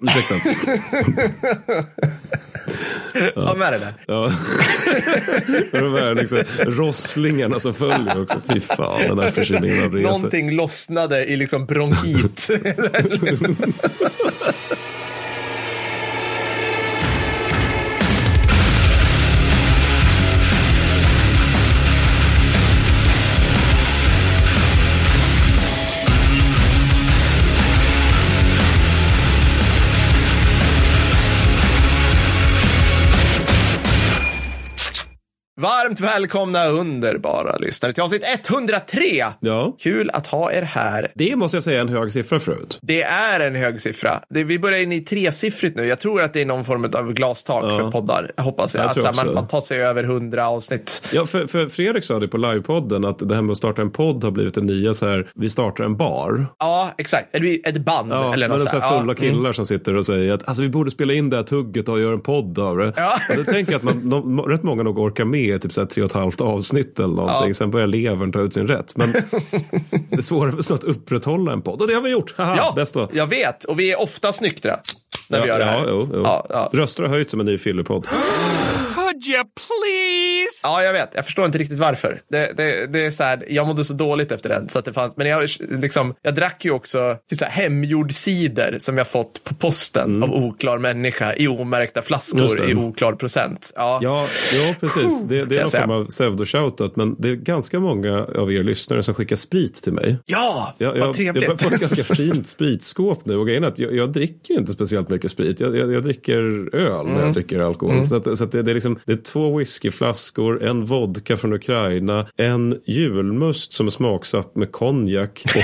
Ursäkta. Ha med det där. Ja. de här liksom, rosslingarna som följer också. Fy fan, den här förkylningen. Någonting lossnade i liksom bronkit. Varmt välkomna underbara lyssnare till avsnitt 103. Ja, Kul att ha er här. det måste jag säga är en hög siffra förut. Det är en hög siffra. Det, vi börjar in i tresiffrigt nu. Jag tror att det är någon form av glastak Ja. för poddar. Jag hoppas jag. Jag att man, man tar sig över 100 avsnitt. Ja, för, för Fredrik sa det på livepodden att det här med att starta en podd har blivit en nya så här, vi startar en bar. Ja, exakt. Eller ett band. Ja, eller men något det är så här fulla Ja, mm. killar som sitter och säger att alltså, vi borde spela in det här tugget och göra en podd av det. Ja. Då tänker jag att man, de, rätt många nog orkar med typ så här tre och ett halvt avsnitt eller någonting. Ja. Sen börjar levern ta ut sin rätt. Men det är svårare så att upprätthålla en podd. Och det har vi gjort. Haha, Ja, bäst då. jag vet. Och vi är ofta nyktra när ja, vi gör det här. Ja, jo, jo. Ja, ja. Röster har höjt som en ny fyllepodd. Could you please? Ja, jag vet. Jag förstår inte riktigt varför. Det, det, det är så här, jag mådde så dåligt efter den. Så att det fanns, men jag, liksom, jag drack ju också typ så här, hemgjord cider som jag fått på posten av oklar människa i omärkta Mm. Flaskor i oklar procent. Ja, Ja, ja precis. Det, det är jag någon form av pseudo-shoutout. Men det är ganska många av er lyssnare som skickar sprit till mig. ja Jag, vad jag, jag trevligt. har fått ett ganska fint spritskåp nu och grejen är att jag, jag dricker inte speciellt mycket sprit. Jag, jag, jag dricker öl när Mm. jag dricker alkohol. Så, att, så att det, det, är liksom, det är två whiskyflaskor, en vodka från Ukraina, en julmust som är smaksatt med konjak och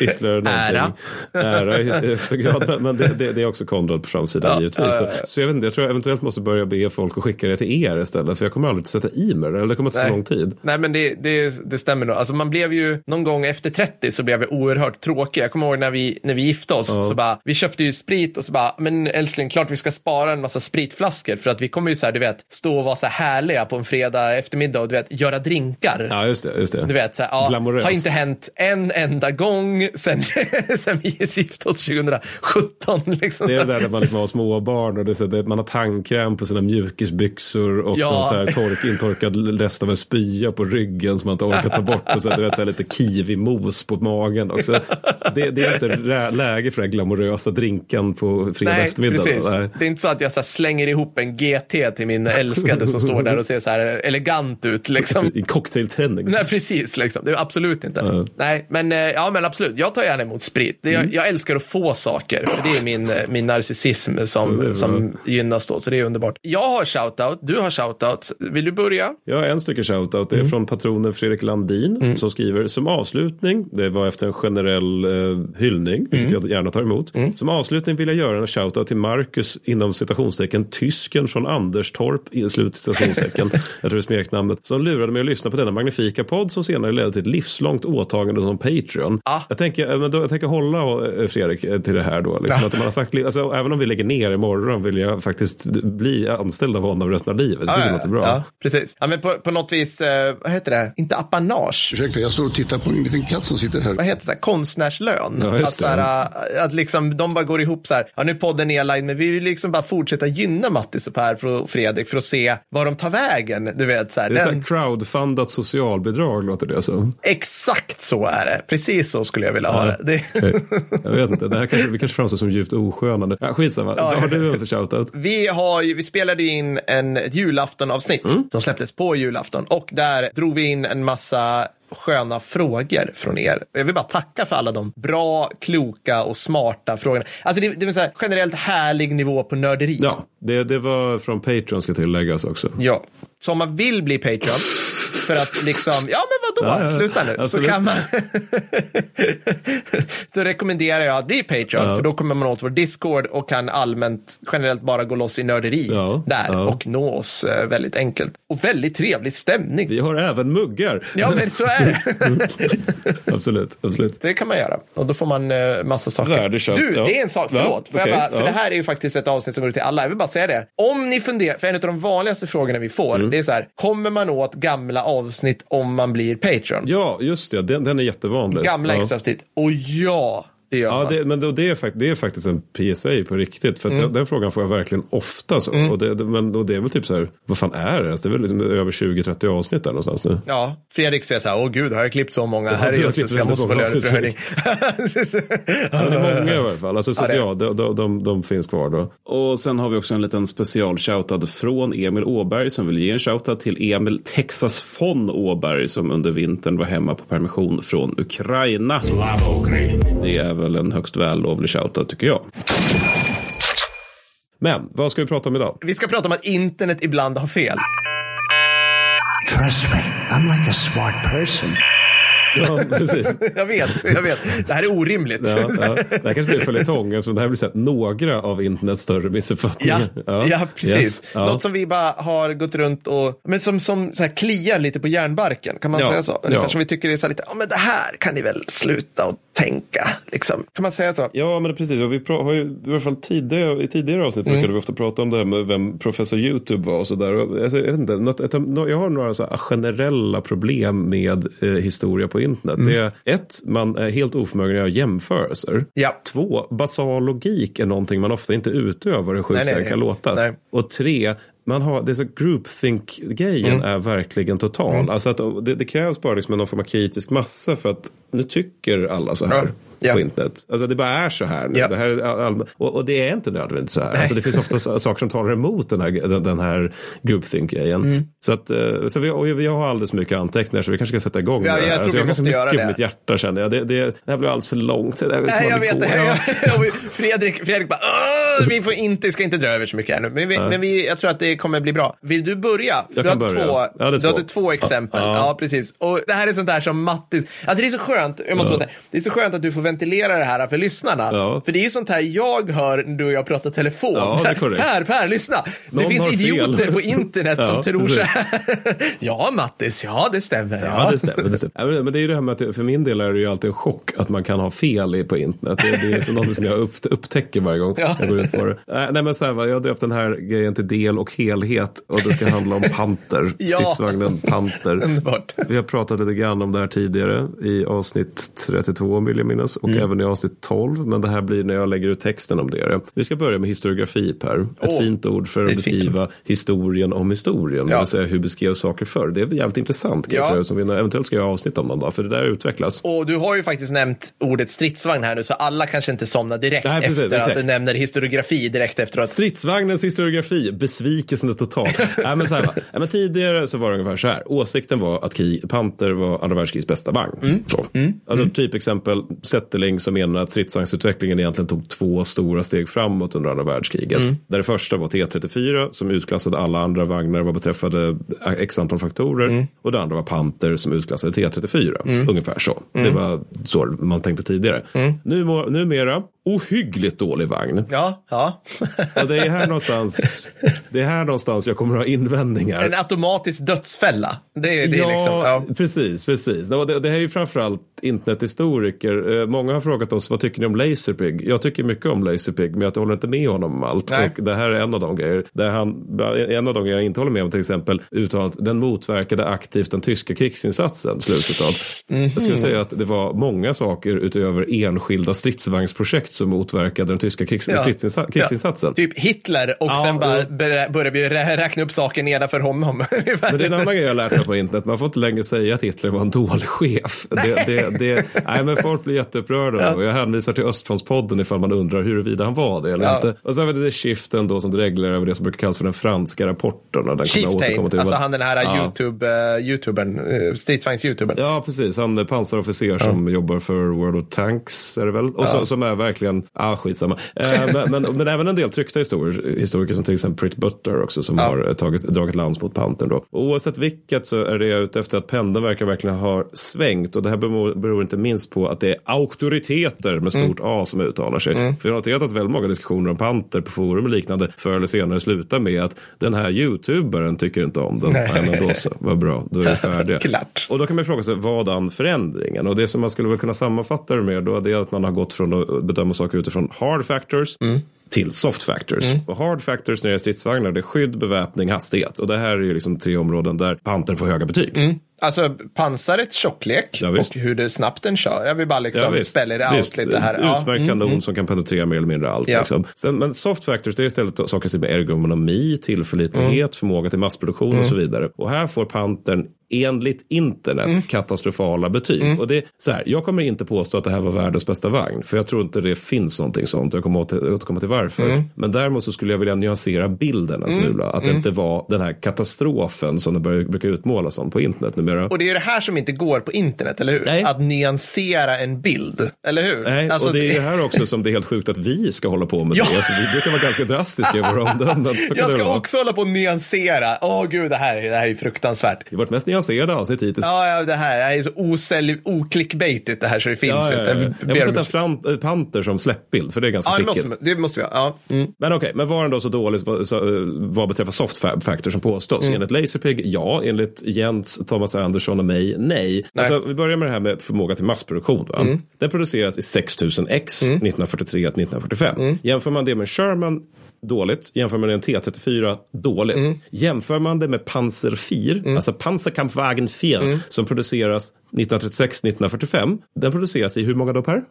ytterligare någonting. Ära. Ära i högsta grad. Men, det, det, det är också Konrad på framsidan Ja, givetvis. ja, ja, ja. Så jag vet inte, jag tror jag eventuellt måste börja be folk att skicka det till er istället. För jag kommer aldrig att sätta i mig det. Eller det kommer att ta så lång tid. Nej, men det, det, det stämmer nog. Alltså man blev ju, någon gång efter 30 så blev jag oerhört tråkig. Jag kommer ihåg när vi, när vi gifte oss, så bara, vi köpte ju sprit och så bara, men älskling, klart vi ska spara en massa spritflaskor för att vi kommer ju så här, du vet, stå och vara så här härliga på en fredag eftermiddag och du vet, göra drinkar. Ja, just det. Just det. Du vet, så här, ja, Glamorös. har inte hänt en enda gång sen, sen vi gifte oss 2017. Liksom. Det är det där när man liksom har småbarn och det så man har tandkräm på sina mjukisbyxor och Ja. någon så här tork, intorkad rest av en spya på ryggen som man inte orkar ta bort och så, du vet, så här lite kiwi-mos på magen också. Det, det är inte läge för den glamorösa drinken på fredag Nej, eftermiddag. precis. Det är inte så att jag så här slänger ihop en GT till min älskade som står där och ser så här elegant ut. Liksom. I cocktailtändning. Nej, precis. Liksom. Det är absolut inte. Ja. Nej, men, eh, ja, men absolut. Jag tar gärna emot sprit. Jag, jag älskar att få saker. För det är min, eh, min narcissism som, som gynnas då. Så det är underbart. Jag har shoutout. Du har shoutout. Vill du börja? Jag har en stycke shoutout. Det är från patronen Fredrik Landin som skriver som avslutning. Det var efter en generell eh, hyllning, vilket jag gärna tar emot. Som avslutning vill jag göra en shoutout till Marcus inom citationstecken tysken från Anderstorp slut citationstecken. jag tror det är smeknamnet. Som lurade mig att lyssna på denna magnifika podd som senare ledde till ett livslångt åtagande som Patreon. Ah. Jag, tänker, eh, men då, jag tänker hålla eh, Fredrik eh, till det här då. Liksom, Ja. att man har sagt, alltså, även om vi lägger ner imorgon vill jag faktiskt bli anställd av honom resten av livet. Tycker det låter bra. Ja, precis. Ja, men på, på något vis, eh, vad heter det? Inte apanage. Ursäkta, jag står och tittar på en liten katt som sitter här. vad heter det, konstnärslön. Ja, att, så här, att liksom, de bara går ihop så här, ja nu är podden nedlagd, men vi vill liksom bara fortsätta gynna Mattis och Per och Fredrik för att se var de tar vägen. Du vet, så här, Det är så den, här crowdfundat socialbidrag låter det som. exakt så är det. Precis så skulle jag vilja ha det. det. Jag vet inte, det här kanske, vi kanske framstår som djupt osköna nu. Ja, skitsamma, Ja, vad har du för shoutout? Vi, har ju, vi spelade in en, ett julaftonavsnitt Mm. som släpptes på julafton och där drog vi in en massa sköna frågor från er. Jag vill bara tacka för alla de bra, kloka och smarta frågorna. Alltså det, det är en här generellt härlig nivå på nörderi. Ja, det, det var från Patreon ska tilläggas också. Ja. Så om man vill bli Patreon för att liksom, ja men vadå, Ja, sluta nu. Absolut. Så kan man. så rekommenderar jag att bli Patreon Ja. för då kommer man åt vår Discord och kan allmänt generellt bara gå loss i nörderi Ja, där och nå oss eh, väldigt enkelt. Och väldigt trevlig stämning. Vi har även muggar. Ja men så är det. absolut, absolut. Det kan man göra. Och då får man eh, massa saker. Värdeköp, Du, det är en sak. Förlåt. Får Okej, jag bara, för det här är ju faktiskt ett avsnitt som går ut till alla. Jag vill bara säga det. Om ni funderar, för en av de vanligaste frågorna vi får, Mm. det är så här, kommer man åt gamla avsnitt om man blir Patreon? Ja, just det, den, den är jättevanlig. Gamla ja. extra avsnitt. Och ja, det gör Ja, man. det, men det, det, är fakt- det är faktiskt en PSA på riktigt. För att den, den frågan får jag verkligen ofta. Så. Och, det, men, och det är väl typ så här, vad fan är det ens? Det är väl liksom över 20-30 avsnitt där någonstans nu. Ja, Fredrik säger så här, åh gud, har jag klippt så många? du Här är jag måste få löneförhöjning. Ja, det är många i alla fall. Alltså, så Ja, ja, de, de, de, de finns kvar då. Och sen har vi också en liten special shoutout från Emil Åberg som vill ge en shoutout till Emil Texas von Åberg som under vintern var hemma på permission från Ukraina. Det är väl en högst vällovlig shoutout tycker jag. Men vad ska vi prata om idag? Vi ska prata om att internet ibland har fel. Trust me, I'm like a smart person. Ja, precis. Jag vet, jag vet. Det här är orimligt. Ja, ja. Det här kanske blir följetong eftersom det här blir så här, några av internets större Ja, missuppfattningar. ja, precis. Yes. Ja. Något som vi bara har gått runt och, men som, som så här kliar lite på järnbarken, kan man Ja, säga så? Ungefär ja. som vi tycker är så här lite, ja men det här kan ni väl sluta och tänka, liksom. Kan man säga så? Ja, men precis. Och vi har ju i alla fall tidigare, i tidigare avsnitt brukade vi ofta prata om det här med vem professor YouTube var och sådär. Alltså, jag, vet inte, något, ett, jag har några så här generella problem med eh, historia på internet. Det är ett, man är helt oförmögen att göra jämförelser. Ja. Två, basal logik är någonting man ofta inte utövar hur sjukt det kan låta. Nej. Och tre, man har, det är så groupthink-grejen är verkligen total. Alltså att det, det krävs bara liksom någon form av kritisk massa för att nu tycker alla så här Ja. Ja. på internet. Alltså det bara är så här nu. Ja. Det här är all, och, och det är inte nödvändigt så här. Alltså det finns ofta saker som talar emot den här, den, den här groupthink-grejen. Mm. Så, att, eh, så vi, och vi har alldeles för mycket anteckningar så vi kanske ska sätta igång Ja, med det jag här. tror alltså vi har ganska göra mycket det. på mitt hjärta känner jag. Det, det, det här blir alldeles för långt. Det Nej, jag vet det. Ja. Fredrik, Fredrik bara, "Åh, vi får inte, ska inte dra över så mycket här nu. Men, vi, men vi, jag tror att det kommer bli bra. Vill du börja? Jag du kan börja. Två, Ja, du två. hade två exempel. Ja. Ja. precis. Och det här är sånt där som Mattis, alltså det är så skönt, jag måste säga, det är så skönt att du får ventilera det här för lyssnarna. Ja. För det är ju sånt här jag hör när du och jag pratar telefon. Ja, det. Per, Per, lyssna. Någon det finns har fel. idioter på internet som Ja, tror precis. så här. ja, Mattis, ja det stämmer. Ja, det stämmer. Det stämmer. Men- det är ju det här med att för min del är det ju alltid en chock att man kan ha fel på internet. Det, det är så något som jag upp, upptäcker varje gång Ja. jag går ut på det. Nej, men så här, jag har döpt den här grejen till del och helhet och det ska handla om Panter. Stridsvagnen Panter. Vi har pratat lite grann om det här tidigare i avsnitt 32 vill jag minnas och Mm. även i avsnitt 12. Men det här blir när jag lägger ut texten om det. Vi ska börja med historiografi Per. Ett Åh, fint ord för det att beskriva historien om historien. Det Ja. vill säga hur beskrevs saker förr. Det är jävligt intressant Ja. ja. som vi eventuellt ska göra avsnitt om någon dag. För det där utvecklas. Och du har ju faktiskt nämnt ordet stridsvagn här nu, så alla kanske inte somnar direkt Nej, precis, efter exakt. att du nämner historiografi direkt efteråt. Stridsvagnens historiografi, besvikelsen är total. Nej, men så här, men tidigare så var det ungefär så här. Åsikten var att krig, Panter var andra världskrigets bästa vagn. Så. Alltså typexempel Zetterling som menar att stridsvagnsutvecklingen egentligen tog två stora steg framåt under andra världskriget. Där det första var T34 som utklassade alla andra vagnar vad beträffade x antal faktorer. Och det andra var Panter som utklassade T34. Ungefär så. Det var så man tänkte tidigare. Nu, må- numera, ohyggligt dålig vagn. Ja, ja. Ja, det är här någonstans, det är här någonstans jag kommer att ha invändningar. En automatisk dödsfälla. Det, är- det ja, liksom, ja. precis, precis. Det, det här är ju framförallt internethistoriker. Många har frågat oss, vad tycker ni om Laserpig? Jag tycker mycket om Laserpig, men jag håller inte med honom om allt. Nej. Och det här är en av de grejer. Där han, en av de grejer jag inte håller med om, till exempel uttalandet, den motverkade aktivt den tyska krigsinsatsen. Slutcitat. Jag skulle säga att det var många saker utöver enskilda stridsvagnsprojekt som motverkade den tyska krigs, Ja. stridsinsa- krigsinsatsen. Typ Hitler och Ja, sen bara ja. börjar vi rä- räkna upp saker nedanför honom. Men det är en annan grej jag lärt mig på internet. Man får inte längre säga att Hitler var en dålig chef. Det, det, det, nej, men folk blir jätteupprörda. Och jag hänvisar till Östfrontspodden ifall man undrar huruvida han var det eller Ja. inte. Och sen har vi det skiften då som reglerar över det som brukar kallas för den franska rapporten. Och Den återkomma till. alltså han den här Ja. YouTube, uh, YouTubern, uh, stridsvagns-YouTubern. Ja, precis. Han är pansarofficer som jobbar för World of Tanks, är det väl? Och så, som är verkligen, ah, skitsamma. Eh, men, men, men även en del tryckta historier, historiker som till exempel Pritt Butter också, som har eh, tagit, dragit lans mot Pantern då. Oavsett vilket så är det jag ute efter att pendeln verkar verkligen ha svängt. Och det här beror, beror inte minst på att det är auktoriteter med stort A som uttalar sig. För jag har noterat att väldigt många diskussioner om Panter på forum och liknande förr eller senare slutar med att den här YouTuberen tycker inte om den. Nej, men då så, vad bra, då är vi färdiga. Klart. Och då kan man fråga sig, vadan förändringen? Och det som man skulle väl kunna sammanfatta det med då, det är att man har gått från att bedöma saker utifrån hard factors till soft factors. Och hard factors när det är stridsvagnar, det är skydd, beväpning, hastighet. Och det här är ju liksom tre områden där Panther får höga betyg. Alltså pansarets tjocklek Ja, och hur det snabbt den kör. Jag vill bara liksom Ja, spela det out Visst. lite här. Ja. Utmärkt kanon som kan penetrera mer eller mindre allt. Ja. Liksom. Sen, men soft factors det är istället saker som ergonomi, tillförlitlighet, Mm. förmåga till massproduktion och så vidare. Och här får Pantern enligt internet Mm. katastrofala betyg. Och det, så här, jag kommer inte påstå att det här var världens bästa vagn. För jag tror inte det finns någonting sånt. Jag kommer åter- återkomma till varför. Mm. Men däremot så skulle jag vilja nyansera bilden en smula. Att det inte var den här katastrofen som det brukar utmålas som på internet numera. Och det är ju det här som inte går på internet, eller hur? Nej. Att nyansera en bild, eller hur? Nej, Alltså, och det är det- här också som det är helt sjukt att vi ska hålla på med Ja. det. Alltså, vi brukar vara ganska drastiska i våra omdömen. Jag ska också hålla på och nyansera. Åh gud, det här, är- det här är fruktansvärt. Det är vårt mest nyanserade avsnitt hittills. Ja, ja, det här det är så osälj, oklickbaitigt det här så det finns Ja, ja, inte. ja. Jag Jag om sätta fram eh, Panter som släppbild, för det är ganska Ja, det måste, det måste vi ha. Ja. Mm. Men okej, men var den då så dålig vad, eh, vad beträffar soft fa- factor som påstås? Mm. Enligt Laserpig, ja. Enligt Jens, Thomas Andersson och mig, nej. Alltså, vi börjar med det här med förmåga till massproduktion. Va? Mm. Den produceras i 6000 X 1943-1945. Mm. Jämför man det med Sherman, dåligt. Jämför man med en T34, dåligt. Mm. Jämför man det med Panzer 4, alltså Panzerkampfwagen 4, Mm. som produceras 1936-1945. Den produceras i hur många då Per? Uh,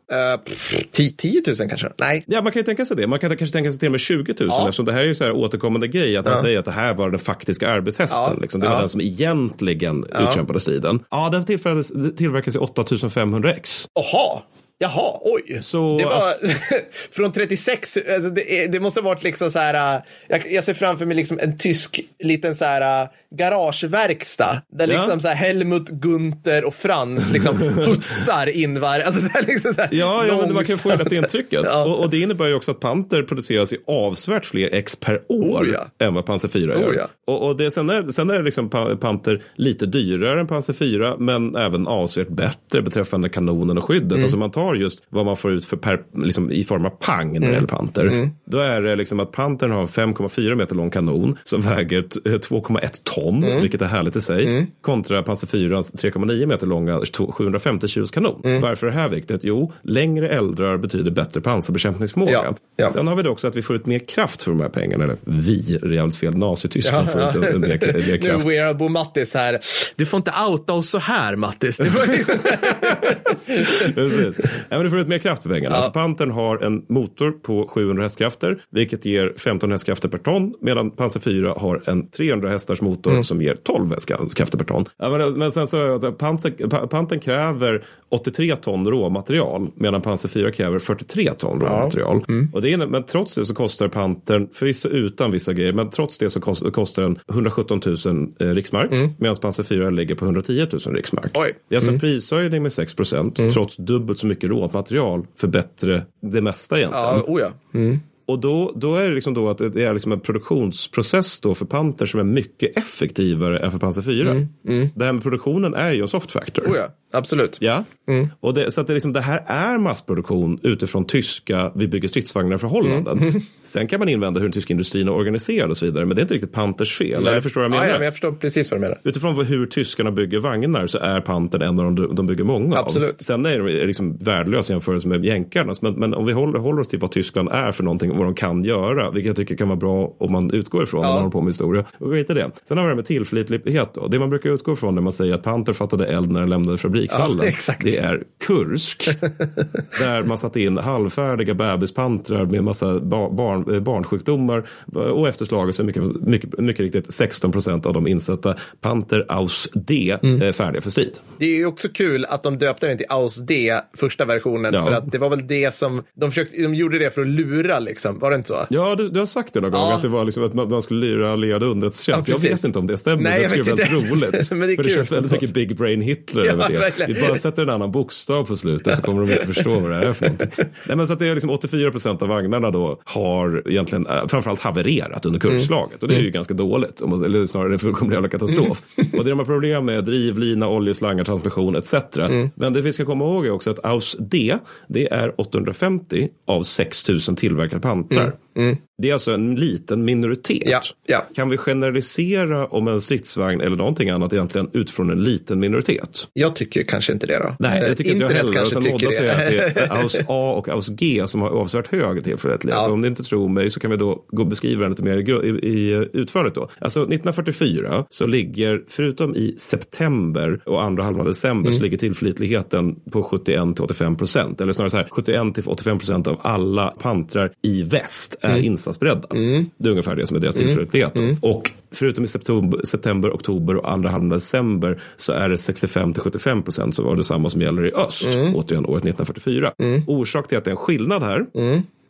pff, 10 10 000 kanske? Nej. Ja, man kan ju tänka sig det. Man kan kanske tänka sig till och med 20 000 Ja. eftersom det här är ju så här återkommande grej att man säger att det här var den faktiska arbetshästen. Ja. Liksom. Det var den som egentligen utkämpade striden. Ja, den tillverkades, tillverkades i 8500 X. Jaha. Jaha, oj. Så, det var alltså- från 36, alltså det, det måste ha varit liksom så här, äh, jag, jag ser framför mig liksom en tysk liten så här äh, garageverkstad. Där Ja. liksom så här Helmut, Gunther och Frans liksom putsar in var, alltså så här, liksom så här Ja, ja men man kan få det intrycket. Ja. Och, och det innebär ju också att Panther produceras i avsevärt fler X per år Oh, ja. än vad Panzer 4 gör. Oh. Och, och det, sen, är, sen är liksom Pa- Panther lite dyrare än Panzer 4 men även avsevärt bättre beträffande kanonen och skyddet. Mm. Alltså man tar just vad man får ut för per, liksom i form av pang när det Mm. gäller Panther. Då är det liksom att Panthern har en 5,4 meter lång kanon som väger t- eh, 2,1 ton, Mm. vilket är härligt i sig. Kontra Panzer 4 3,9 meter långa 750 kilos kanon. Mm. Varför är det här viktigt? Jo, längre eldrar betyder bättre pansarbekämpningsförmåga. Ja, ja. Sen har vi det också att vi får ut mer kraft för de här pengarna. Eller vi, det är jävligt fel, Nazityskland får ut mer, mer Nu kraft. är Bo Mattis här. Du får inte outa oss så här Mattis. Precis. Ja, men du får ut mer kraft för pengarna. Alltså, Pantern har en motor på 700 hästkrafter, vilket ger 15 hästkrafter per ton, medan Panzer 4 har en 300 hästars motor Mm. som ger 12 hästkrafter per ton. Ja, men, men sen så Panzer, Pa- Pantern kräver 83 ton råmaterial, medan Panzer 4 kräver 43 ton råmaterial. Mm. Och det är, men trots det så kostar Pantern, förvisso utan vissa grejer, men trots det så kost, kostar den 117 000 eh, riksmark, medan Panzer 4 ligger på 110 000 riksmark. Mm. Oj. Mm. Det är alltså en prishöjning med 6 procent trots dubbelt så mycket råmaterial för bättre det mesta egentligen. Ja, oh ja. Och då, då är det liksom då att det är liksom en produktionsprocess då för Panther som är mycket effektivare än för Panzer 4. Det här med produktionen är ju en soft factor. Oh ja, absolut. Ja, och det, så att det, liksom, det här är massproduktion utifrån tyska vi bygger stridsvagnar förhållanden. Sen kan man invända hur den tyska industrin är organiserad och så vidare, men det är inte riktigt Panthers fel. Eller förstår du vad jag ja, menar? ja, men jag förstår precis vad du menar. Utifrån hur tyskarna bygger vagnar så är Panther en av de de bygger många Absolut. av. Sen är det liksom värdelös jämförelse med jänkarna. Men, men om vi håller, håller oss till vad Tyskland är för någonting och vad de kan göra, vilket jag tycker kan vara bra om man utgår ifrån när man håller på med historia. Och skit i det. Sen har vi det med tillförlitlighet. Då. Det man brukar utgå ifrån när man säger att Panther fattade eld när den lämnade fabrikshallen. Ja, exakt. Det är Kursk. där man satte in halvfärdiga bebispantrar med massa ba- barn, eh, barnsjukdomar. Och efter slaget så är mycket, mycket, mycket riktigt 16 procent av de insatta Panther Aus D Mm. eh, färdiga för strid. Det är ju också kul att de döpte den till Aus D, första versionen, Ja. för att det var väl det som, de, försökte, de gjorde det för att lura liksom, var det inte så? Ja, du, du har sagt det någon gång, Ja. att det var liksom att man, man skulle lyra allierad underrättelsetjänst. Ja, jag vet inte om det stämmer, Nej, det är väldigt roligt. Men det är för det känns väldigt mycket Big Brain Hitler Ja, över det. Vi bara sätter en annan bokstav på slutet så kommer de inte förstå vad det är för någonting. Nej, men så att det är liksom 84 procent av vagnarna då har egentligen äh, framförallt havererat under Mm. kurslaget. Och det är ju ganska dåligt, om man, eller snarare en fullkomlig jävla katastrof. Mm. och det de har problem med drivlina, oljeslangar, transmission etc. Mm. Men det vi ska komma ihåg är också att Aus D, det är 850 av 6000 tillverkade pantrar. Mm. Det är alltså en liten minoritet. Ja, ja. Kan vi generalisera om en stridsvagn eller någonting annat egentligen utifrån en liten minoritet? Jag tycker kanske inte det då. Nej, det tycker inte jag heller. Och sen tycker säger att det det. är AUS A och AUS G som har avsevärt högre tillförlitlighet. Ja. Om ni inte tror mig så kan vi då gå beskriva den lite mer i, i, i utförligt då. Alltså 1944 så ligger, förutom i september och andra halvan december, Mm. så ligger tillförlitligheten på 71 till 85 procent. Eller snarare så här, 71 till 85 procent av alla pantrar i väst är Mm. insatsberedda. Det är ungefär det som är deras tillförlitlighet. Mm. Och förutom i september, september, oktober och andra halvan av december så är det 65 till 75 procent som var detsamma som gäller i öst, återigen året 1944. Orsak till att det är en skillnad här,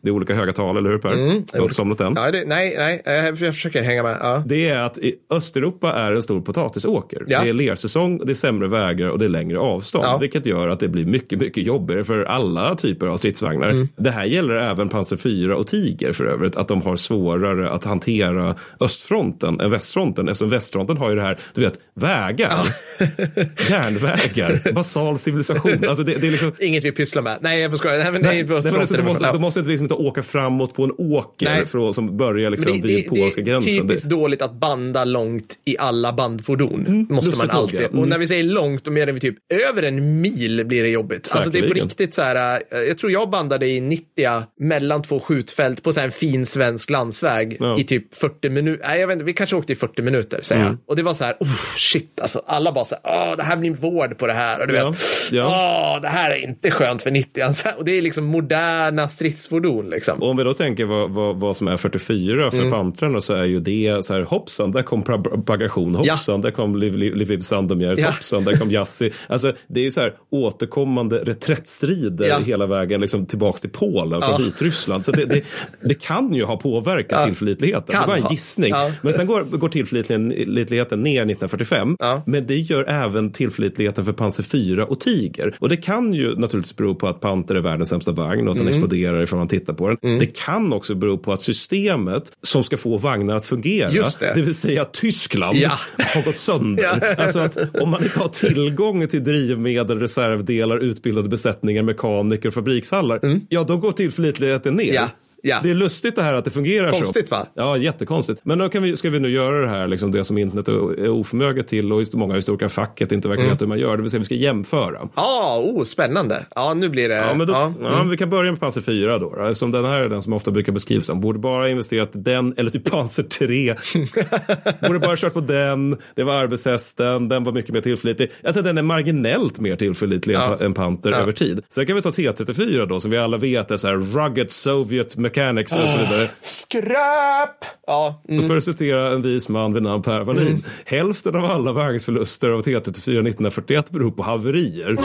det är olika höga tal, eller hur Per? Du har inte somnat än. Ja, det, nej, nej, jag försöker hänga med. Ja. Det är att i Östeuropa är en stor potatisåker. Ja. Det är lersäsong, det är sämre vägar och det är längre avstånd. Ja. Vilket gör att det blir mycket, mycket jobbigare för alla typer av stridsvagnar. Mm. Det här gäller även Panzer 4 och Tiger för övrigt. Att de har svårare att hantera östfronten än västfronten. Eftersom västfronten har ju det här, du vet, vägar, järnvägar, basal civilisation. Alltså det, det är liksom, Inget vi pysslar med. Nej, jag får skoja. Nej, men på Nej, men alltså, alla måste, du måste inte, liksom åka framåt på en åker Nej. från, som börjar liksom det, vid det, polska det är gränsen. typiskt Det, dåligt att banda långt i alla bandfordon. måste man alltid. Mm. Och när vi säger långt, då menar vi typ över en mil blir det jobbigt. Alltså det är på Säkerligen. riktigt så här, eh, jag tror jag bandade i 90 mellan två skjutfält på så en fin svensk landsväg Ja. i typ 40 minuter. Nej, jag vet inte, vi kanske åkte i 40 minuter, säger Mm. Och det var så här, oh, shit, alltså alla bara så här, åh, det här blir vård på det här. Och du Ja, vet, ja. åh, det här är inte skönt för 90 Och det är liksom moderna stridsfordon liksom. Och om vi då tänker vad, vad, vad som är 44 för pantrarna så är ju det så här hoppsan, där kom bagation, hoppsan, där kom Liv, Liv, Lviv Sandomierz, Ja. hoppsan, där kom Jassi. Alltså det är ju så här återkommande reträttstrider Ja. hela vägen liksom tillbaks till Polen från Ja. Vitryssland. Så det, det, det kan ju ha påverkat Ja. tillförlitligheten. Det Kan var en gissning. Ja. Men sen går, går tillförlitligheten ner 1945. Ja. Men det gör även tillförlitligheten för Panzer 4 och Tiger. Och det kan ju naturligtvis bero på att Panter är världens sämsta vagn och att den Mm. exploderar ifall man tittar på den. Det kan också bero på att systemet som ska få vagnar att fungera, Just det. vill säga Tyskland, Ja. har gått sönder. Ja. Alltså att om man inte har tillgång till drivmedel, reservdelar, utbildade besättningar, mekaniker och fabrikshallar, ja då går tillförlitligheten ner. Mm. Ja. Ja. Det är lustigt det här att det fungerar så. Konstigt, va? Ja, jättekonstigt. Men då vi, ska vi nu göra det här, liksom det som internet är oförmöget till och många historiker facket inte verkar veta hur man gör. Det vill säga vi ska jämföra. Ja, oh, spännande. Ja, nu blir det... Ja, men då, ja. ja, vi kan börja med Panzer 4 då. då. Som den här är den som ofta brukar beskrivas som. Borde bara investerat i den, eller typ Panzer 3. Borde bara kört på den. Det var arbetshästen. Den var mycket mer tillförlitlig. Jag tror den är marginellt mer tillförlitlig än- Ja. än Panther Ja. över tid. Sen kan vi ta T34 då, som vi alla vet är så här rugged Soviet mechanics och så vidare. Skräp! Ja, mm. För att citera en vis man vid namn Per Wallin. Hälften av alla vagnsförluster av T34 1941 beror på haverier.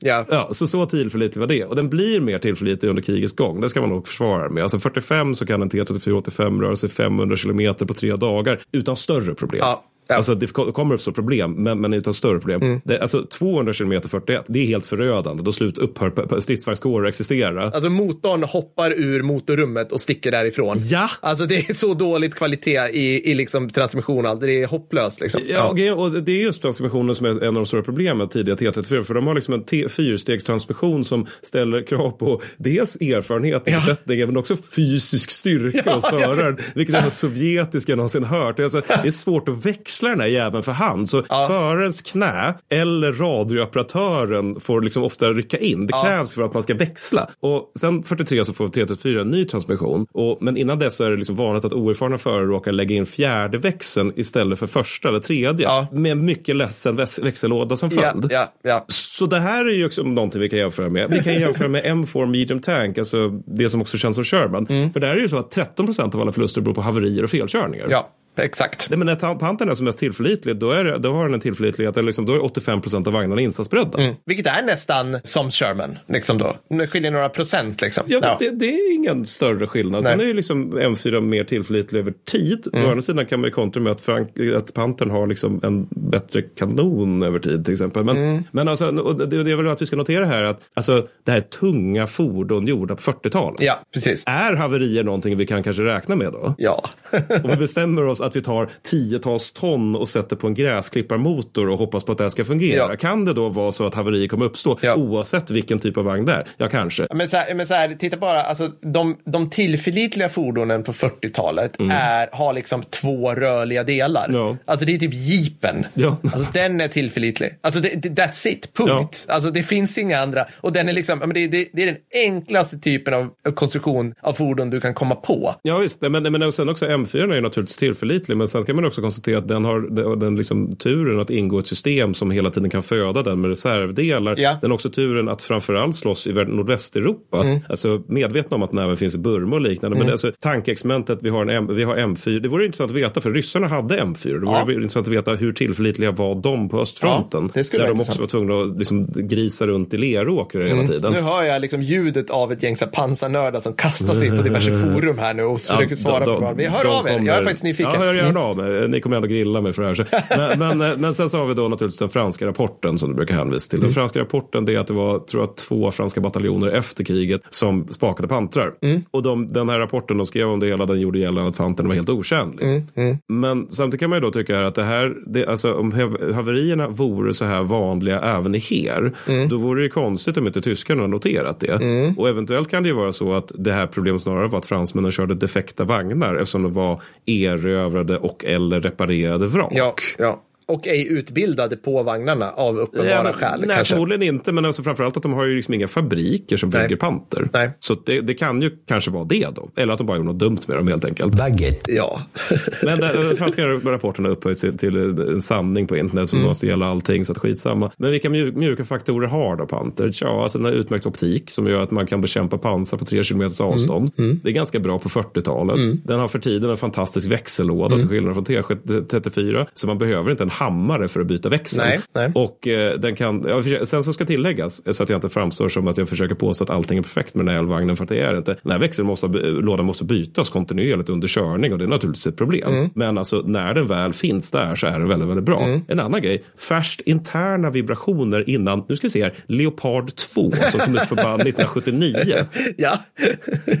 ja. Ja, så så tillförlitlig var det. Och den blir mer tillförlitlig under krigets gång. Det ska man nog försvara med. Alltså 45 så kan en T34-85 röra sig 500 kilometer på tre dagar utan större problem. Ja, ja. Mm. Alltså det ko- kommer uppstå problem, men, men utan större problem. Det, alltså 200 kilometer 41, det är helt förödande. Då slut upphör p- stridsvagnskårer existera. Alltså motorn hoppar ur motorrummet och sticker därifrån. Ja. Alltså det är så dåligt kvalitet i, i liksom transmission. och allt. Det är hopplöst liksom. Ja, och och det är just transmissionen som är en av de stora problemen tidiga T34. För de har liksom en fyrstegstransmission som ställer krav på dels erfarenhet i besättningen men också fysisk styrka hos föraren. Vilket det sovjetiska någonsin hört. Alltså, det är svårt att växla den här jäveln för hand. Så förarens knä eller radiooperatören får liksom ofta rycka in. Det krävs för att man ska växla. Och sen 43 så får T34 en ny transmission. Och, men innan dess så är det liksom vanligt att oerfarna förare råkar lägga in fjärde växeln istället för första eller tredje. Ja. Med mycket ledsen väx- växellåda som Ja, följd. ja, ja. Så det här är ju också någonting vi kan jämföra med. Vi kan jämföra med M4 Medium Tank, alltså det som också känns som Sherman. För där är ju så att 13 procent av alla förluster beror på haverier och felkörningar. ja exakt. Nej, men när Pantern är som mest tillförlitlig, då, är det, då har den en tillförlitlighet, eller liksom, då är 85 procent av vagnarna insatsberedda. Mm. Vilket är nästan som Sherman. Liksom då. Det skiljer några procent liksom. Ja, Ja. det, det är ingen större skillnad. Sen Nej. är ju liksom M4 mer tillförlitlig över tid. Å andra sidan kan man ju kontra med att, Frank, att Pantern har liksom en bättre kanon över tid till exempel. Men, men alltså, det, det är väl att vi ska notera här att alltså, det här är tunga fordon gjorda på 40-talet. ja, precis. Är haverier någonting vi kan kanske räkna med då? Ja. Om vi bestämmer oss att vi tar tiotals ton och sätter på en gräsklipparmotor och hoppas på att det här ska fungera. Ja. Kan det då vara så att haverier kommer uppstå Ja. oavsett vilken typ av vagn det är? Ja, kanske. Men så här, men så här, titta bara, alltså, de, de tillförlitliga fordonen på 40-talet är, har liksom två rörliga delar. Mm. Ja. Alltså det är typ jeepen. Ja. Alltså den är tillförlitlig. Alltså det, det, that's it, punkt. Alltså det finns inga andra. Och den är liksom, ja, men det, det, det är den enklaste typen av konstruktion av fordon du kan komma på. Ja visst, men, men sen också M4 är ju naturligtvis tillförlitlig men sen ska man också konstatera att den har den, liksom turen att ingå i ett system som hela tiden kan föda den med reservdelar. Ja. Den har också turen att framförallt slåss i Nordvästeuropa. Mm. Alltså medvetna om att den även finns i Burma och liknande. Men alltså, tankeexperimentet, vi har, en M, vi har M4. Det vore intressant att veta för ryssarna hade M4. Det vore Ja. intressant att veta hur tillförlitliga var de på östfronten. Ja, där de också var tvungna att liksom grisa runt i leråkrar hela tiden. Nu hör jag liksom ljudet av ett gäng pansarnördar som kastar sig på diverse forum här nu och försöker svara de- på de- frågor. Vi hör av er, jag är faktiskt nyfiken. Ja, hör Mm. gärna av mig. Ni kommer ändå grilla mig för det här. Så. Men, men, eh, men sen så har vi då naturligtvis den franska rapporten som du brukar hänvisa till. Den Mm. franska rapporten det är att det var, tror jag, två franska bataljoner efter kriget som spakade pantrar. Mm. Och de, den här rapporten de skrev om det hela, den gjorde gällande att pantern var helt otjänlig. Mm, Men samtidigt kan man ju då tycka att det här, det, alltså om hav- haverierna vore så här vanliga även i HER, Mm. då vore det konstigt om inte tyskarna har noterat det. Och eventuellt kan det ju vara så att det här problemet snarare var att fransmännen körde defekta vagnar eftersom de var erövrade och eller reparerade vrak. Ja, ja. Och ej utbildade på vagnarna av uppenbara Ja, men- skäl. nej, kanske. förmodligen inte, men alltså framförallt att de har ju liksom inga fabriker som Nej. bygger panter. Nej. Så det, det kan ju kanske vara det då. Eller att de bara gjorde något dumt med dem helt enkelt. Baguette. Ja. Men den, den franska rapporten har upphöjts till, en sanning på internet som måste gälla allting, så att skitsamma. Men vilka mjuk, mjuka faktorer har då Panter? Ja, alltså den har utmärkt optik som gör att man kan bekämpa pansar på tre kilometers avstånd. Det är ganska bra på 40-talet. Den har för tiden en fantastisk växellåda till skillnad från T34. Så man behöver inte en hammare för att byta växel. Nej, nej. Och eh, den kan, ja, sen så ska tilläggas, eh, så att jag inte framstår som att jag försöker påstå att allting är perfekt med den här elvagnen, för att det är inte. Den här växeln måste, lådan måste bytas kontinuerligt under körning och det är naturligtvis ett problem. Mm. Men alltså när den väl finns där så är den väldigt, väldigt bra. En annan grej, färskt interna vibrationer innan, nu ska vi se här, Leopard 2 som kom ut för bara 1979. ja.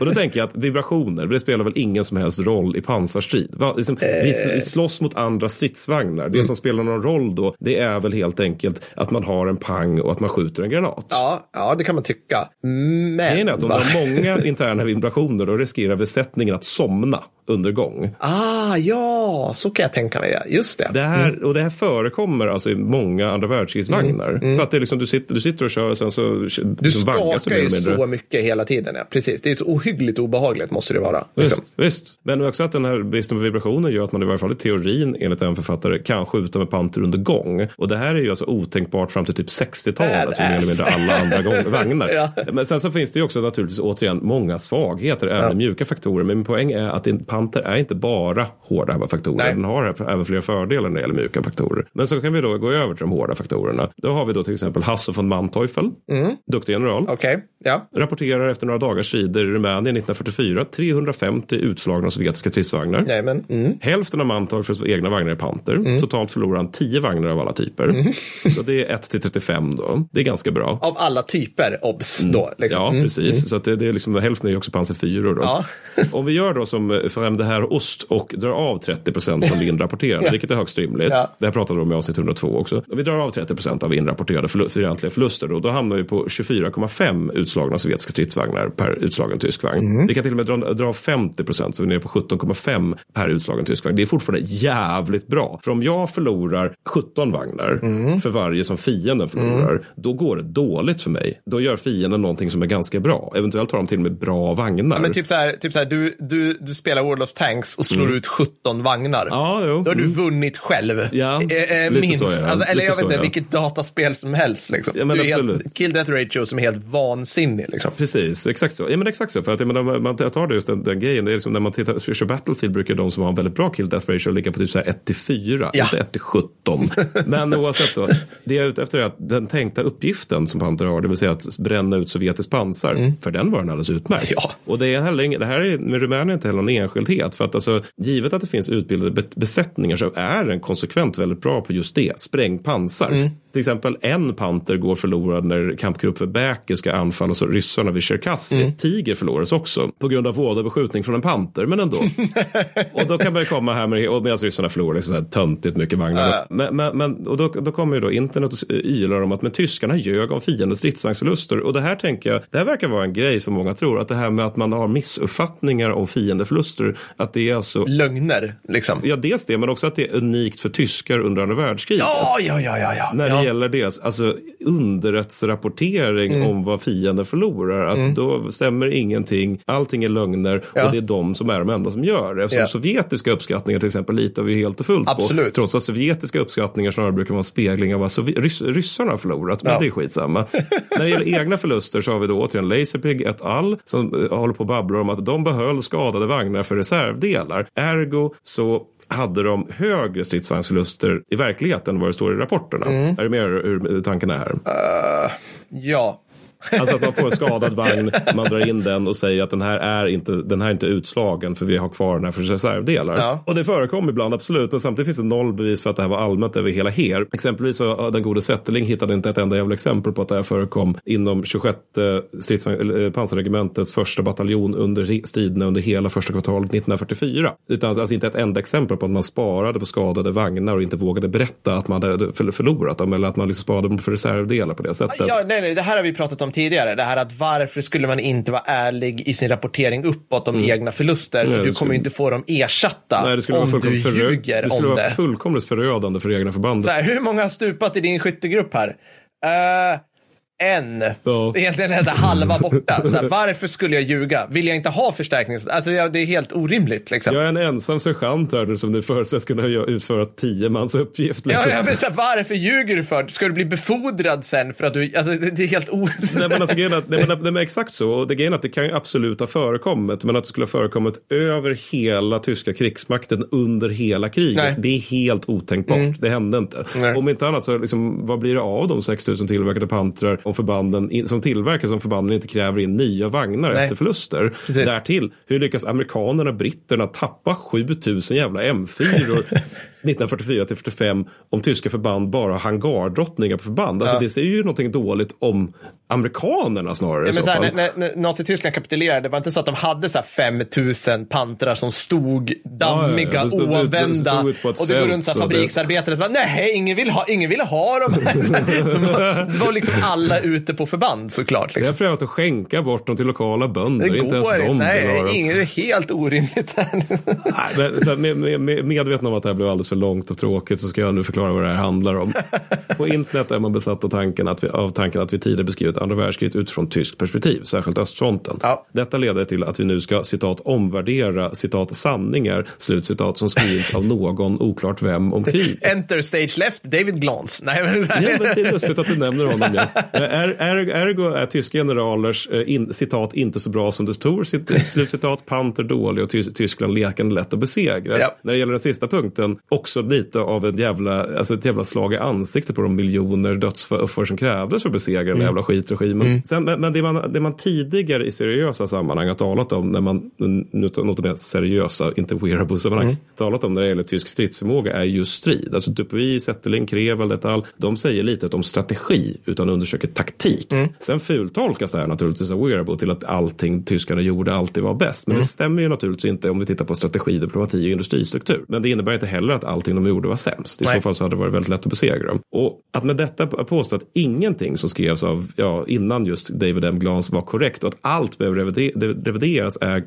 Och då tänker jag att vibrationer, det spelar väl ingen som helst roll i pansarstrid. Va? Liksom, vi, vi slåss mot andra stridsvagnar. Det som spelar någon roll då, det är väl helt enkelt att man har en pang och att man skjuter en granat. Ja, ja, det kan man tycka. Men... Grejen är att om du har många interna vibrationer då riskerar besättningen att somna under gång. Ah, ja, så kan jag tänka mig. ja. Just det. Det här, Och det här förekommer alltså i många andra världskrigsvagnar. För att det är liksom, du, sitter, du sitter och kör och sen så Du liksom skakar ju så mycket hela tiden. Ja. Precis. Det är så ohyggligt obehagligt måste det vara. Liksom. Visst, visst. Men också att den här bristen på vibrationer gör att man i varje fall i teorin, enligt en författare, kan skjuta med panter under gång. Och det här är ju alltså otänkbart fram till typ 60-talet, för mer eller mindre alla andra gång, vagnar. Ja. Men sen så finns det ju också naturligtvis återigen många svagheter, även i mjuka faktorer. Men min poäng är att en panter är inte bara hårda faktorer. Nej. Den har även flera fördelar när det gäller mjuka faktorer. Men så kan vi då gå över till de hårda faktorerna. Då har vi då till exempel Hasse von Manteuffel, duktig general. Okej, ja. Rapporterar efter några dagars strider i Rumänien 1944 350 utslagna sovjetiska stridsvagnar. Jajamän. Mm. Hälften av Manteuffels egna vagnar är Panter. Totalt förlorar han 10 vagnar av alla typer. Så det är 1 till 35 då. Det är ganska bra. Av alla typer, obs, då. Liksom. Ja, Mm. precis. Så att det, det är liksom, hälften är ju också Panzer 4 då. Ja. Om vi gör då som Främ det här ost och drar av 30 procent från inrapporterade, Ja. vilket är högst rimligt. Ja. Det här pratade vi om i avsnitt 102 också. Och vi drar av 30 procent av inrapporterade fientliga förluster då, då hamnar vi på 24,5 utslagna sovjetiska stridsvagnar per utslagen tysk vagn. Mm. Vi kan till och med dra, dra av 50 procent så vi är nere på 17,5 per utslagen tysk vagn. Det är fortfarande jävligt bra. För om jag förlorar 17 vagnar Mm. för varje som fienden förlorar, då går det dåligt för mig. Då gör fienden någonting som är ganska bra. Eventuellt har de till och med bra vagnar. Men typ så här, typ så här du, du, du spelar World of Tanks och slår ut 17 vagnar. Mm. Ja, jo. Då har du Mm. vunnit själv. Ja, Eh, eh, minst. så, ja. alltså, eller Lite jag så, vet inte, ja. vilket dataspel som helst. Liksom. Ja, men det är helt, kill death ratio som är helt vansinnig. Liksom. Precis, exakt så. Ja, men exakt så. För att, jag, menar, man, jag tar det just den, den grejen. Det är liksom, när man tittar på Battlefield brukar de som har en väldigt bra kill death ratio ligga på typ så här 1 till 4, Ja. inte 1 till 17. men oavsett då, det jag är ute efter är att den tänkta uppgiften som Panther har, det vill säga att bränna ut sovjetiskt pansar, för den var den alldeles utmärkt. Ja. Och det, är heller det här är med Rumänien inte heller någon enskild enkelhet. För att alltså, givet att det finns utbildade be- besättningar så är den konsekvent väldigt bra på just det. Spräng pansar. Mm. Till exempel en panter går förlorad när kampgruppen Bäker ska anfalla så ryssarna vid Cherkassy. Mm. Tiger förloras också på grund av vådabeskjutning från en panter, men ändå. och då kan man ju komma här med, och medan ryssarna förlorar så här töntigt mycket vagnar. Men, men, men, och då, då kommer ju då internet och ylar om att men tyskarna ljög om fiendens stridsvagnsförluster. Och det här tänker jag, det här verkar vara en grej som många tror, att det här med att man har missuppfattningar om fiendeförluster, att det är alltså Lögner, liksom. Ja, dels det, men också att det är unikt för tyskar under andra världskriget. Ja, ja, ja, ja. ja. När det ja. gäller deras alltså, underrättsrapportering Mm. om vad fienden förlorar. Att då stämmer ingenting, allting är lögner Ja. och det är de som är de enda som gör det. Eftersom Ja. sovjetiska uppskattningar till exempel litar vi helt och fullt Absolut. på. Trots att sovjetiska uppskattningar snarare brukar vara en spegling av vad Sovjet- rys ryssarna har förlorat. Men det är skitsamma. När det gäller egna förluster så har vi då återigen Laserpig et al. som eh, håller på och babblar om att de behöll skadade vagnar för reservdelar. Ergo så hade de högre stridsvagnsförluster i verkligheten än vad det står i rapporterna. Mm. Är du med hur tanken är här? Ja. Alltså att man får en skadad vagn, man drar in den och säger att den här är inte, den här är inte utslagen för vi har kvar den här för reservdelar. Ja. Och det förekom ibland, absolut, men samtidigt finns det noll bevis för att det här var allmänt över hela HER. Exempelvis så den gode Zetterling hittade inte ett enda jävla exempel på att det här förekom inom 26 stridsvagn, eller, eh, pansarregementets första bataljon under striderna under hela första kvartalet 1944. Utan alltså inte ett enda exempel på att man sparade på skadade vagnar och inte vågade berätta att man hade för- förlorat dem eller att man liksom sparade dem för reservdelar på det sättet. Ja, nej, nej, det här har vi pratat om tidigare. Det här att varför skulle man inte vara ärlig i sin rapportering uppåt om egna förluster? För Nej, du det kommer skulle- ju inte få dem ersatta Nej, det skulle om vara du ljuger det skulle om vara det. fullkomligt förödande för det egna förbandet. Så här, hur många har stupat i din skyttegrupp här? Eh, en. Ja. Egentligen är det halva borta. Så här, varför skulle jag ljuga? Vill jag inte ha förstärkning? Alltså, ja, det är helt orimligt. Liksom. Jag är en ensam sergeant här nu som nu förutsätts kunna utföra tio mans uppgift. Ja, Liksom. ja, men så här, varför ljuger du för? Ska du bli befordrad sen för att du... Alltså, det, är helt o... Nej men alltså att, nej, men, nej, men exakt så. Och det grejen är att det kan ju absolut ha förekommit. Men att det skulle ha förekommit över hela tyska krigsmakten under hela kriget. Nej. Det är helt otänkbart. Det hände inte. Nej. Om inte annat så liksom, vad blir det av de 6000 tillverkade pantrar om förbanden som tillverkas om förbanden inte kräver in nya vagnar Nej. efter förluster. Precis. Därtill, hur lyckas amerikanerna och britterna tappa 7000 jävla M4 1944 till 45 om tyska förband bara har hangardrottningar på förband. Alltså Ja. det säger ju någonting dåligt om amerikanerna snarare Ja, men så här, när, när, Nazityskland kapitulerade, det var inte så att de hade så här 5000 pantrar som stod dammiga, Ja, ja. Det det oanvända. ut på ett och det går runt så här så det- fabriksarbetare bara, nej, ingen vill ha, ingen vill ha dem. de var, det var liksom alla ute på förband såklart. Liksom. har prövat att skänka bort dem till lokala bönder. Det inte går de inte. Nej, det är helt orimligt. Nej, men, så här, med, med, med, medveten om att det här blev alldeles för långt och tråkigt så ska jag nu förklara vad det här handlar om. På internet är man besatt av tanken att vi, av tanken att vi tidigare beskrivit andra världskriget utifrån tyskt perspektiv, särskilt östfronten. Ja. Detta leder till att vi nu ska citat omvärdera citat sanningar, slutcitat som skrivits av någon, oklart vem, om krig. Enter stage left, David Glance. Nej, men, Ja, men det är lustigt att du nämner honom. Ja. Er, er, ergo är tyska generalers eh, in, citat inte så bra som det stod. Cit- Slutcitat, Panter dålig och Tys- Tyskland lekande lätt att besegra. Ja. När det gäller den sista punkten, också lite av ett jävla, alltså ett jävla slag i ansiktet på de miljoner dödsoffer som krävdes för att besegra den jävla skitregimen. Sen, men men det, man, det man tidigare i seriösa sammanhang har talat om, när man, något mer seriösa, inte wearable-sammanhang, talat om när det gäller tysk stridsförmåga är just strid. Alltså Dupuy, Zetterling, Krevel, et al. De säger lite om strategi utan undersöker taktik. Sen fultolkas det här naturligtvis av Wearable till att allting tyskarna gjorde alltid var bäst. Men det stämmer ju naturligtvis inte om vi tittar på strategi, diplomati och industristruktur. Men det innebär inte heller att allting de gjorde var sämst. I Nej. så fall så hade det varit väldigt lätt att besegra dem. Och att med detta påstå att ingenting som skrevs av, ja, innan just David M. Glance var korrekt och att allt behöver revide- revideras är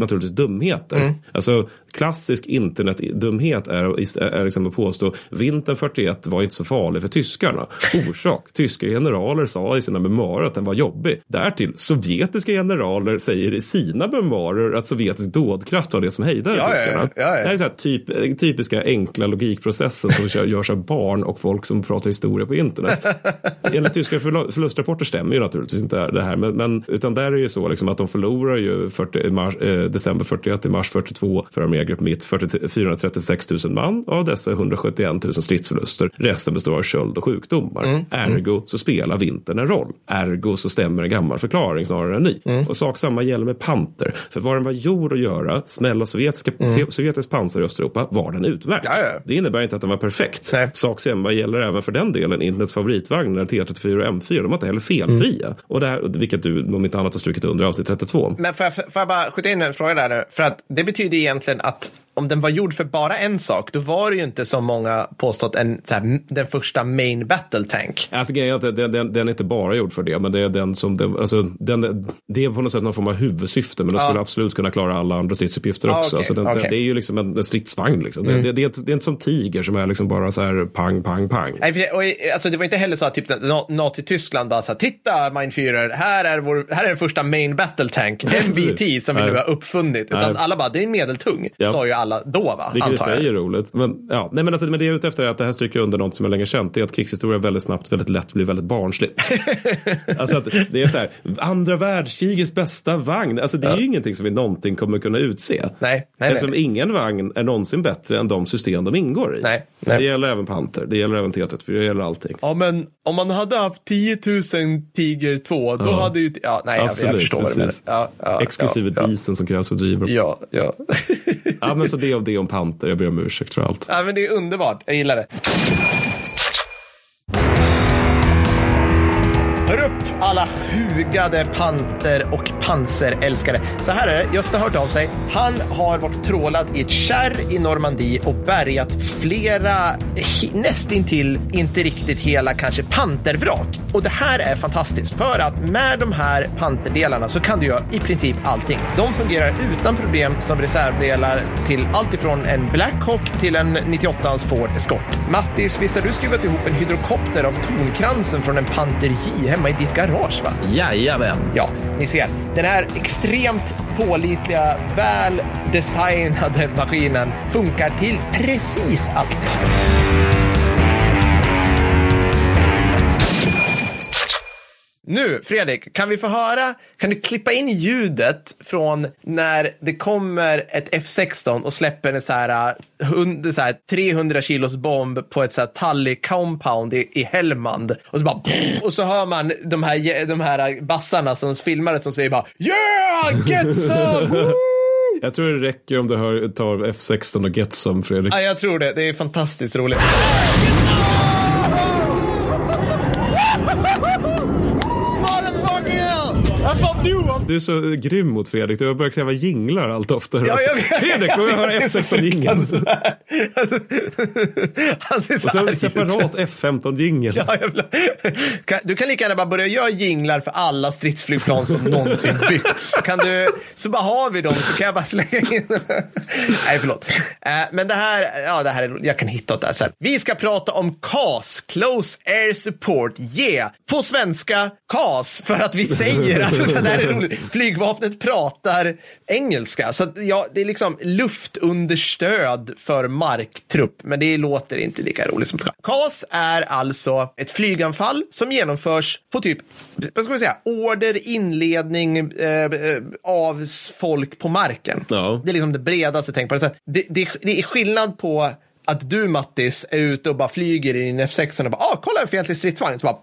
naturligtvis dumheter. Alltså klassisk internetdumhet är, är liksom att påstå vintern 41 var inte så farlig för tyskarna. Orsak, tyska generaler sa i sina memoarer att den var jobbig. Därtill, sovjetiska generaler säger i sina memoarer att sovjetisk dådkraft var det som hejdade Ja, tyskarna. ja, ja. Det här är så här typ, typiska enkla logikprocessen som görs av barn och folk som pratar historia på internet. Enligt tyska förlustrapporter stämmer ju naturligtvis inte det här, men, men, utan där är det ju så liksom att de förlorar ju 40, mars, eh, december 41 till mars 42 för armégrupp mitt 40, 436 000 man och av dessa 171 000 stridsförluster. Resten består av köld och sjukdomar. Mm. Ergo så spelar vintern en roll. Ergo så stämmer en gammal förklaring snarare än ny. Mm. Och sak samma gäller med panter. För vad den var gjord att göra, smälla sovjetiska, sovjetisk pansar i Östeuropa, var den utmärkt. Mm. Ja, ja. Det innebär inte att den var perfekt. Nej. Sak samma gäller även för den delen internets favoritvagnar T34 och M4. De var inte heller felfria. Mm. Och det här, vilket du om inte annat har strukit under avsnitt 32. Men får jag, får jag bara skjuta in en fråga där nu? För att det betyder egentligen att om den var gjord för bara en sak, då var det ju inte som många påstått en, här, den första main battle tank. Alltså grejen är att den, den, den är inte bara gjord för det, men det är den som, den, alltså, den, det är på något sätt någon form av huvudsyfte, men den skulle absolut kunna klara alla andra stridsuppgifter Ja, också. okej, så den, det är ju liksom en, en stridsvagn. Liksom. Det, det, det, är inte, det är inte som Tiger som är liksom bara så här pang, pang, pang. Nej, det, och, alltså, det var inte heller så att typ, Na- Nazi-Tyskland bara så här, titta Mein Führer, här är, vår, här är den första main battle tank, MBT, som vi nu har uppfunnit. Utan Nej. alla bara, det är en medeltung, Ja. sa ju alla då va, Vilket i antar jag. sig är roligt. Men, ja, nej, men, alltså, men det jag är ute efter är att det här stryker under något som jag länge känt. Det är att krigshistoria väldigt snabbt, väldigt lätt blir väldigt barnsligt. alltså att det är så här, andra världskrigets bästa vagn. Alltså det är ju ingenting som vi någonting kommer kunna utse. Nej, nej, nej. Eftersom ingen vagn är någonsin bättre än de system de ingår i. Nej, nej. Det gäller även Panter, det gäller även T34, det gäller allting. Ja, men om man hade haft 10 000 Tiger 2, då hade ju... Ja, nej, jag, jag Absolut, förstår vad du menar. precis. Ja, ja, Exklusive ja, dieseln som krävs för att driva. Ja. Ja, ja. men så det och det om Panter, jag ber om ursäkt för allt. ja, men det är underbart. Jag gillar det. Alla hugade panter och panserälskare. Så här är det, Gösta har hört av sig. Han har varit trålad i ett kärr i Normandie och bärgat flera, nästintill, inte riktigt hela kanske, pantervrak. Och det här är fantastiskt för att med de här panterdelarna så kan du göra i princip allting. De fungerar utan problem som reservdelar till allt ifrån en Blackhawk till en 98 Ford Escort. Mattis, visst har du skruvat ihop en hydrokopter av tonkransen från en Panter J hemma i ditt garage va? Jajamän. Ja, ni ser. Den här extremt pålitliga, väl designade maskinen funkar till precis allt. Nu, Fredrik, kan vi få höra, kan du klippa in ljudet från när det kommer ett F16 och släpper en så här, uh, hund, så här 300 kilos bomb på ett så här Tully compound i, i Helmand. Och så bara, och så hör man de här, de här bassarna som filmar det som säger bara Yeah, get some! Woo!" Jag tror det räcker om du hör, tar F16 och Get Some, Fredrik. Ja, jag tror det. Det är fantastiskt roligt. Du är så grym mot Fredrik. Du har börjat kräva jinglar allt oftare. Ja, jag vet. Fredrik, får jag höra Det är så F16-jingeln? fruktansvärt. Han ser så Och sen separat F15-jingel. Ja, Du kan lika gärna bara börja göra jinglar för alla stridsflygplan som någonsin byggts. Kan du, så bara har vi dem så kan jag bara slänga in. Nej, förlåt. Eh, Men det här, ja, det här är, jag kan hitta åt det här sen. Vi ska prata om CAS, Close Air Support, yeah. På svenska, CAS, för att vi säger, alltså så det här är roligt. Flygvapnet pratar engelska. Så att, ja, det är liksom luftunderstöd för marktrupp, men det låter inte lika roligt som CAS. CAS är alltså ett flyganfall som genomförs på typ, vad ska man säga, order, inledning eh, eh, av folk på marken. Ja. Det är liksom det bredaste tänk på det. Det, det, det är skillnad på att du Mattis är ute och bara flyger i din F16 och bara, ah, kolla en fientlig stridsvagn. Så bara,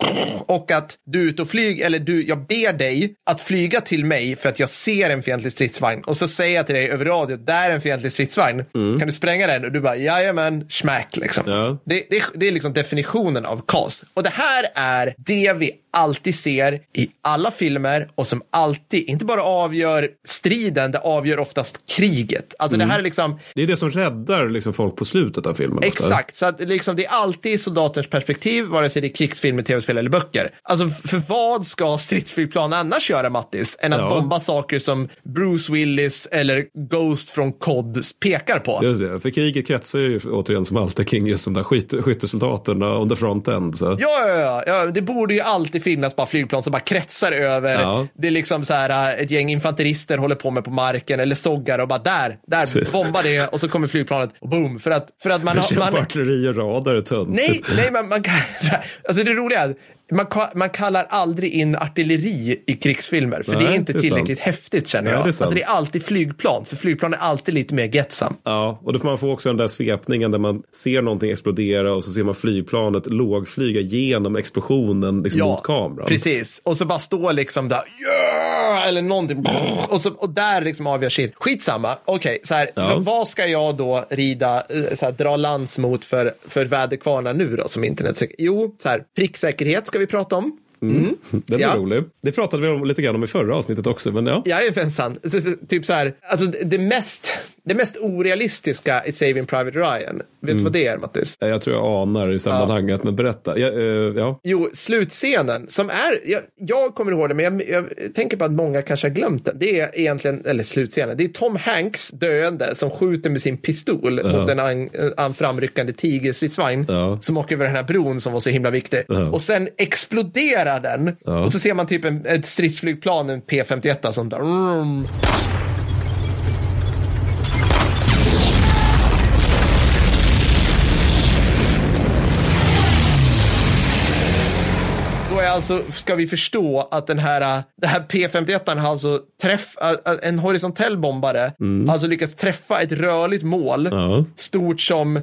och att du är ute och flyger, eller du, jag ber dig att flyga till mig för att jag ser en fientlig stridsvagn. Och så säger jag till dig över radio, där är en fientlig stridsvagn. Kan du spränga den? Och du bara, jajamän, smack liksom. Ja. Det, det, det är liksom definitionen av CAS. Och det här är det vi alltid ser i alla filmer och som alltid, inte bara avgör striden, det avgör oftast kriget. Alltså det här är liksom, Det är det som räddar liksom, folk på slutet av filmen. Exakt, så att liksom, det är alltid soldatens perspektiv, vare sig det är krigsfilmer, tv-spel eller böcker. Alltså för vad ska stridsflygplan annars göra, Mattis, än att Ja. bomba saker som Bruce Willis eller Ghost från COD pekar på? Just det, för kriget kretsar ju återigen som alltid kring just de där skytte, skyttesoldaterna on the front end. Så. Ja, ja, ja, ja, det borde ju alltid finnas bara flygplan som bara kretsar över. Ja. Det är liksom så här äh, ett gäng infanterister håller på med på marken eller stoggar och bara där, där Precis. bombar det och så kommer flygplanet och boom. För att, för att man har... Bekämpa Man, artilleri och radar är tönt. Nej, nej, men man kan... Alltså det roliga är, man, man kallar aldrig in artilleri i krigsfilmer, för det är Nej, inte det är tillräckligt sant. häftigt känner Nej, jag. det är sant. alltså det är alltid flygplan, för flygplan är alltid lite mer getsam. Ja, och då får man få också den där svepningen där man ser någonting explodera och så ser man flygplanet lågflyga genom explosionen liksom mot kameran. Precis, och så bara stå liksom där, yeah! eller någonting, och, så, och där liksom avgör shit. Skitsamma, okej, så här, Ja. vad ska jag då rida, eh, så här, dra lans mot för, för väderkvarnar nu då som internet? Jo, så här, pricksäkerhet ska vi prata om. Den är Ja. rolig. Det pratade vi om lite grann om i förra avsnittet också, men ja. Jajamensan. Typ så här, alltså det, det, mest, det mest orealistiska i Saving Private Ryan, vet Mm. du vad det är Mattis? Jag tror jag anar i sammanhanget, men berätta. Ja, eh, ja. Jo, slutscenen som är, jag, jag kommer ihåg det, men jag, jag tänker på att många kanske har glömt den. Det är egentligen, eller slutscenen, det är Tom Hanks döende som skjuter med sin pistol mot en, an, en framryckande tigerstridsvagn Ja. som åker över den här bron som var så himla viktig. Ja. Och sen exploderar den Ja. och så ser man typ en, ett stridsflygplan, en P51 som där, mm, alltså, ska vi förstå att den här, det här P51 har alltså träff, ä- ä- en horisontell bombare, har alltså lyckats träffa ett rörligt mål, Ja. stort som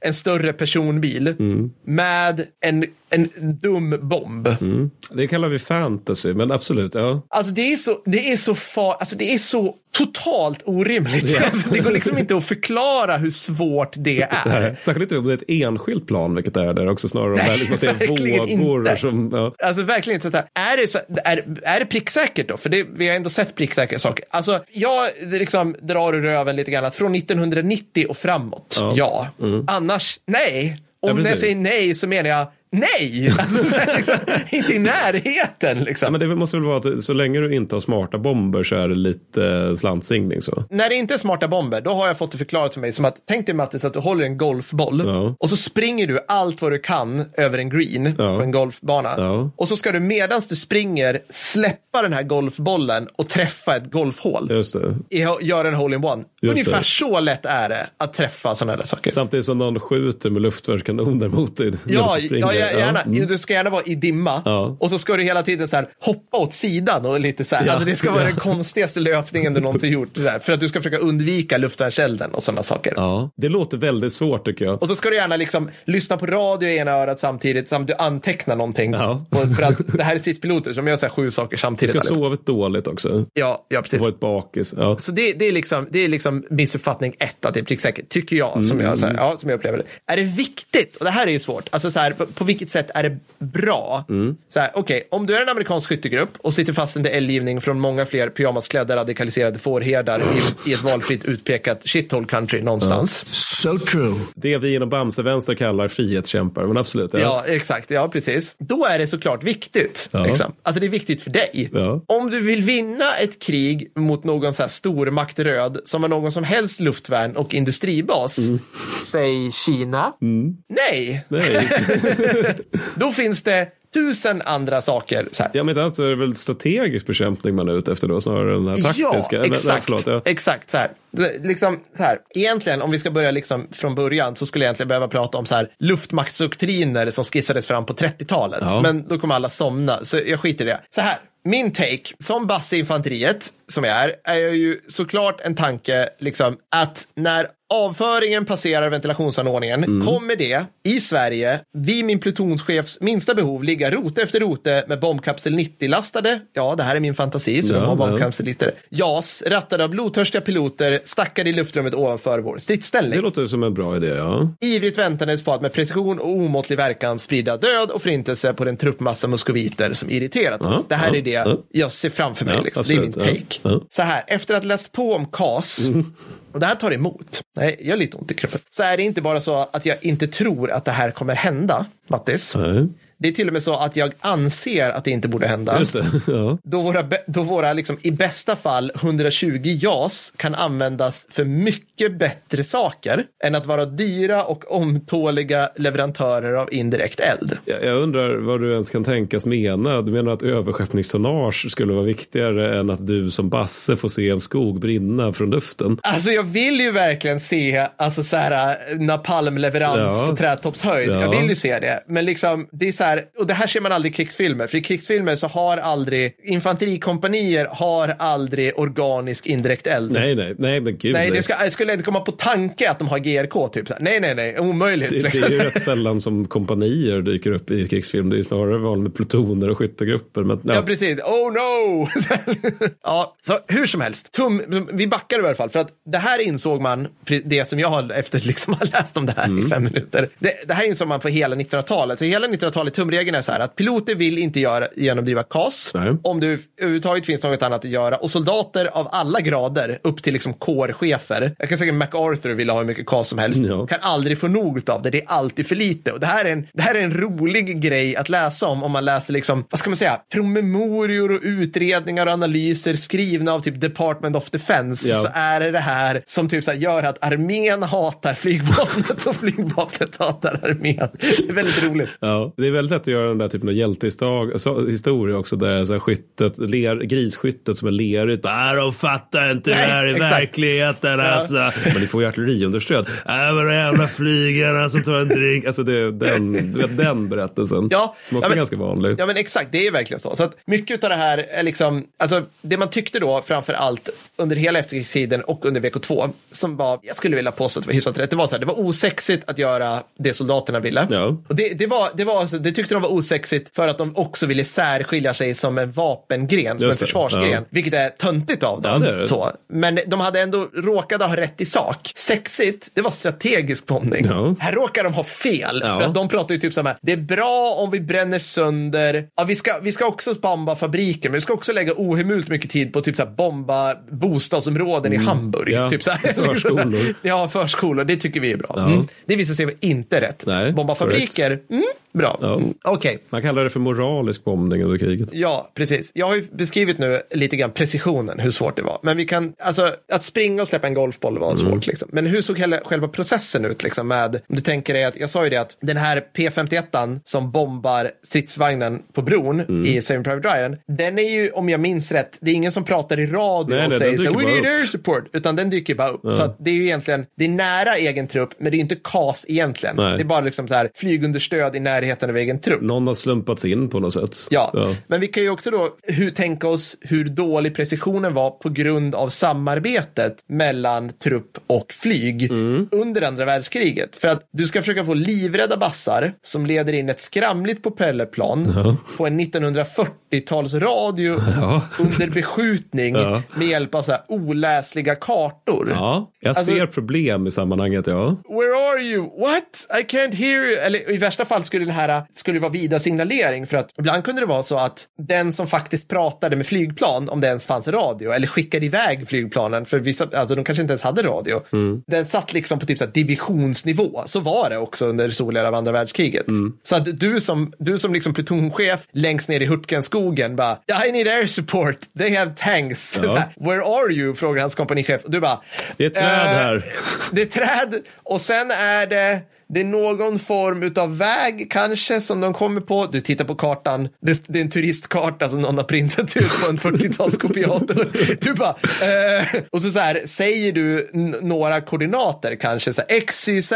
en större personbil, med en, en dum bomb. Det kallar vi fantasy, men absolut. Ja. Alltså det är så, det är så far, alltså det är så totalt orimligt. Alltså, det går liksom inte att förklara hur svårt det är. Särskilt inte om det är ett enskilt plan, vilket det är där också, snarare om det är liksom att det är vågor inte. som... Ja. Alltså verkligen inte så här. Är det, så, är, är det pricksäkert då? För det, vi har ändå sett pricksäkra saker. Alltså jag liksom drar ur röven lite grann att från 1990 och framåt, ja. Annars, nej. Ja, Om jag precis. säger nej så menar jag nej. Alltså, inte i närheten liksom. Ja, men det måste väl vara att så länge du inte har smarta bomber så är det lite eh, slantsingning så. När det inte är smarta bomber, då har jag fått det förklarat för mig som att, tänk dig Mattis att du håller en golfboll Ja. och så springer du allt vad du kan över en green Ja. på en golfbana. Och så ska du medans du springer släppa den här golfbollen och träffa ett golfhål. Just det. Göra en hole-in-one. Ungefär det. så lätt är det att träffa sådana där saker. Samtidigt som någon skjuter med luftvärnskanoner mot dig. Ja, ja, gärna. Mm. Det ska gärna vara i dimma. Ja. Och så ska du hela tiden så här hoppa åt sidan och lite så här. Ja. Alltså det ska vara Ja. den konstigaste löpningen du någonsin gjort. Här, för att du ska försöka undvika luftvärnselden och sådana saker. Ja, det låter väldigt svårt tycker jag. Och så ska du gärna liksom lyssna på radio i ena örat samtidigt som du antecknar någonting. Ja. Och för att det här är stridspiloter som gör så här sju saker Du samtidigt. ska allihop. sovit dåligt också. Ja, ja, precis. Varit bakis. Ja. Så det, det, är liksom, det är liksom missuppfattning ett, att det är pricksäkert, tycker jag, som, Mm. jag, så här, ja, som jag upplever det. Är det viktigt? Och det här är ju svårt. Alltså så här, på, på vilket sätt är det bra? Mm. Så här, okej, om du är en amerikansk skyttegrupp och sitter fast under eldgivning från många fler pyjamasklädda radikaliserade fårherdar i, i ett valfritt utpekat shithole country någonstans. So true. Det vi inom Bamse-vänster kallar frihetskämpar, men absolut. Ja. Ja, exakt. Ja, precis. Då är det såklart viktigt. Ja. Liksom. Alltså det är viktigt för dig. Ja. Om du vill vinna ett krig mot någon så här stormakt röd som har någon som helst luftvärn och industribas, säg Kina, nej. Nej. Då finns det tusen andra saker. Ja, men inte alls så är det väl strategisk bekämpning man är ute efter då, snarare än den här taktiska. Ja, exakt. Nej, förlåt, ja. exakt så här. Liksom, så här. Egentligen, om vi ska börja liksom från början, så skulle jag egentligen behöva prata om så här, luftmaktsdoktriner som skissades fram på 30-talet. Ja. Men då kommer alla somna, så jag skiter i det. Så här, min take, som basse i infanteriet, som jag är, är jag ju såklart en tanke, liksom, att när avföringen passerar ventilationsanordningen Mm. kommer det i Sverige vid min plutonschefs minsta behov ligga rote efter rote med bombkapsel 90-lastade. Ja, det här är min fantasi, så Ja, de har bombkapsel 90. JAS, rattade av blodtörstiga piloter, stackade i luftrummet ovanför vår stridsställning. Det låter som en bra idé, ja. Ivrigt väntandes på att med precision och omåttlig verkan sprida död och förintelse på den truppmassa muskoviter som irriterat oss. Ja, det här ja, är det ja. jag ser framför mig. Liksom. Det är min take. Mm. Så här, efter att läst på om KAS, och det här tar emot, nej, jag har lite ont i kroppen, så är det inte bara så att jag inte tror att det här kommer hända, Mattis. Mm. Det är till och med så att jag anser att det inte borde hända. Just det. Ja. Då våra, då våra liksom, i bästa fall 120 JAS kan användas för mycket bättre saker än att vara dyra och omtåliga leverantörer av indirekt eld. Jag jag undrar vad du ens kan tänkas mena. Du menar att överskeppningstonnage skulle vara viktigare än att du som Basse får se en skog brinna från luften? Alltså jag vill ju verkligen se alltså, så här, napalmleverans Ja. på trätoppshöjd. Ja. Jag vill ju se det. Men liksom, det är så här, här, och det här ser man aldrig i krigsfilmer, för i krigsfilmer så har aldrig, infanterikompanier har aldrig organisk indirekt eld. Nej, nej, nej, men gud. Nej, det, ska, det skulle inte komma på tanke att de har GRK, typ så här. Nej, nej, nej, omöjligt. Det, det är ju rätt sällan som kompanier dyker upp i krigsfilm. Det är ju snarare vanligt med plutoner och skyttegrupper. Men, ja. Ja, precis. Oh no! ja, så hur som helst. Tum, vi backar i alla fall, för att det här insåg man, det som jag har efter liksom har läst om det här Mm. i fem minuter. Det, det här insåg man för hela 1900-talet. Så hela 1900-talet, tumregeln är så här att piloter vill inte göra, genomdriva KAS Nej. om det överhuvudtaget finns något annat att göra. Och soldater av alla grader, upp till liksom kårchefer, jag kan säga att MacArthur vill ha hur mycket KAS som helst, Ja. kan aldrig få nog av det. Det är alltid för lite. Och det här är en, det här är en rolig grej att läsa om, om man läser liksom, vad ska man säga, promemorior och utredningar och analyser skrivna av typ Department of Defense. Ja. Så är det det här som typ så gör att armén hatar flygvapnet och flygvapnet hatar armén. Det är väldigt roligt. Ja, det är väldigt lätt att göra den där typen av hjältehistoria också. Där så här skyttet, ler, grisskyttet som är lerigt. Bara, de fattar inte det Nej, här i exakt. verkligheten alltså. Men ni får ju artilleriunderstöd. Äh, men de jävla flygarna som tar en drink. Alltså det, är den, du vet, den berättelsen. Ja, som också ja, men- är ganska vanlig. Ja men exakt, det är verkligen så. Så att mycket av det här är liksom, alltså det man tyckte då framför allt under hela efterkrigstiden och under VK2, som var, jag skulle vilja påstå att det var hyfsat rätt, det var så här, det var osexigt att göra det soldaterna ville. Ja. Och det, det, var, det, var, alltså- det tyckte de var osexigt för att de också ville särskilja sig som en vapengren, som en Just försvarsgren, ja. vilket är töntigt av dem. Ja, det det. Så. Men de hade ändå råkade ha rätt i sak. Sexigt, det var strategisk bombning. Ja. Här råkar de ha fel, för att de pratar ju typ så här, det är bra om vi bränner sönder, ja, vi, ska, vi ska också bomba fabriker, men vi ska också lägga ohemult mycket tid på typ så här, bomba bostadsområden i Hamburg. Mm. Typ så här. förskolor. ja, förskolor, det tycker vi är bra. Mm. Det visar sig vara inte rätt. Nej, bomba fabriker, mm, bra. Ja. Mm, Okej. Man kallar det för moralisk bombning under kriget. Ja, precis. Jag har ju beskrivit nu lite grann precisionen, hur svårt det var. Men vi kan, alltså att springa och släppa en golfboll var svårt. Mm. Liksom. Men hur såg hela, själva processen ut? Liksom, med, om du tänker dig att, jag sa ju det att den här P51 som bombar stridsvagnen på bron Mm. i Saving Private Ryan, den är ju, om jag minns rätt, det är ingen som pratar i radio Nej, och nej, säger så, we need upp." air support, utan den dyker bara upp. Så att det är ju egentligen, det är nära egen trupp, men det är ju inte KAS egentligen. Nej. Det är bara liksom så här, flygunderstöd i närheten av egen trupp. Någon har slumpats in på något sätt. Ja. men vi kan ju också då hur, tänka oss hur dålig precisionen var på grund av samarbetet mellan trupp och flyg under andra världskriget. För att du ska försöka få livrädda bassar som leder in ett skramligt propellerplan på en 1940-talsradio under beskjutning Ja. med hjälp av så här oläsliga kartor. Ja, jag Alltså- ser problem i sammanhanget, ja. Where are you? What? I can't hear you. Eller i värsta fall skulle det här skulle det vara vida signalering för att ibland kunde det vara så att den som faktiskt pratade med flygplan, om det ens fanns radio, eller skickade iväg flygplanen, för vissa, alltså de kanske inte ens hade radio, den satt liksom på typ så divisionsnivå. Så var det också under delar av andra världskriget. Så att du som, du som liksom plutonchef längst ner i Hurtgenskogen bara, I need air support, they have tanks. Här, Where are you? frågar hans kompanichef. Och du bara, Det är träd "Eh, här." det är träd och sen är det det är någon form av väg kanske som de kommer på. Du tittar på kartan. Det, det är en turistkarta som någon har printat ut på en 40-talskopiator. Du bara, eh, och så, så här säger du några koordinater kanske. Så här, XYZ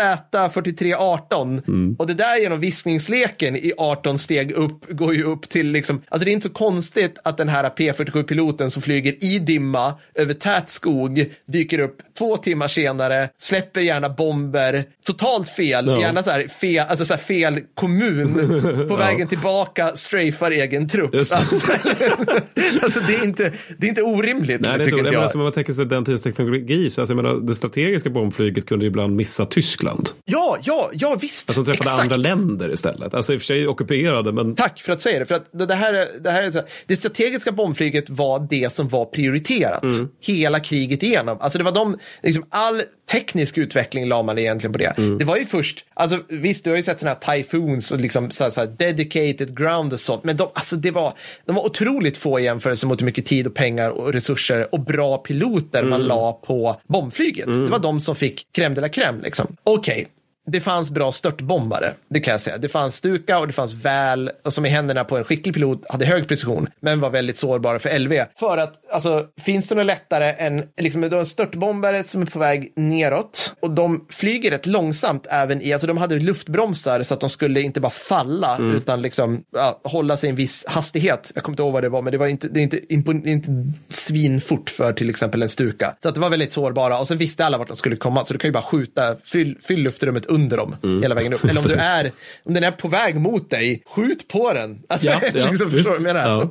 4318. Och det där genom viskningsleken i 18 steg upp går ju upp till liksom, alltså det är inte så konstigt att den här P47-piloten som flyger i dimma över tät skog dyker upp två timmar senare, släpper gärna bomber, totalt fel, Ja. gärna så här fel, alltså så fel kommun, på vägen tillbaka strafar egen trupp. Just det. Alltså, alltså det, är inte, det är inte orimligt, Nej, det tycker inte, inte men jag. alltså, man tänker sig den tidens teknologi, så alltså, jag menar, det strategiska bombflyget kunde ibland missa Tyskland. Ja, ja, ja visst. Alltså de träffade Exakt. andra länder istället. Alltså i och för sig ockuperade, men Tack för att säga det. För att det, här, är- det, här är så här, det strategiska bombflyget var det som var prioriterat Mm. hela kriget igenom. Alltså det var de, liksom all teknisk utveckling la man egentligen på det. Mm. Det var ju först, alltså visst du har ju sett sådana här typhoons och liksom så här, så här dedicated ground och sånt. Men de, alltså det var, de var otroligt få i jämförelse mot hur mycket tid och pengar och resurser och bra piloter man Mm. la på bombflyget. Det var de som fick crème de la crème liksom. Okej. Det fanns bra störtbombare, det kan jag säga. Det fanns Stuka och det fanns väl, och som i händerna på en skicklig pilot, hade hög precision, men var väldigt sårbara för LV. För att, alltså, finns det något lättare än, liksom, du har en störtbombare som är på väg neråt och de flyger rätt långsamt även i, alltså de hade luftbromsar så att de skulle inte bara falla Mm. utan liksom ja, hålla sig i en viss hastighet. Jag kommer inte ihåg vad det var, men det var inte, det är inte, impon- inte svinfort för till exempel en Stuka. Så att det var väldigt sårbara och sen visste alla vart de skulle komma, så du kan ju bara skjuta, fyll, fyll luftrummet under dem Mm. hela vägen upp. Eller om du är, om den är på väg mot dig, skjut på den. Alltså, Ja, ja, liksom, förstår du vad jag menar?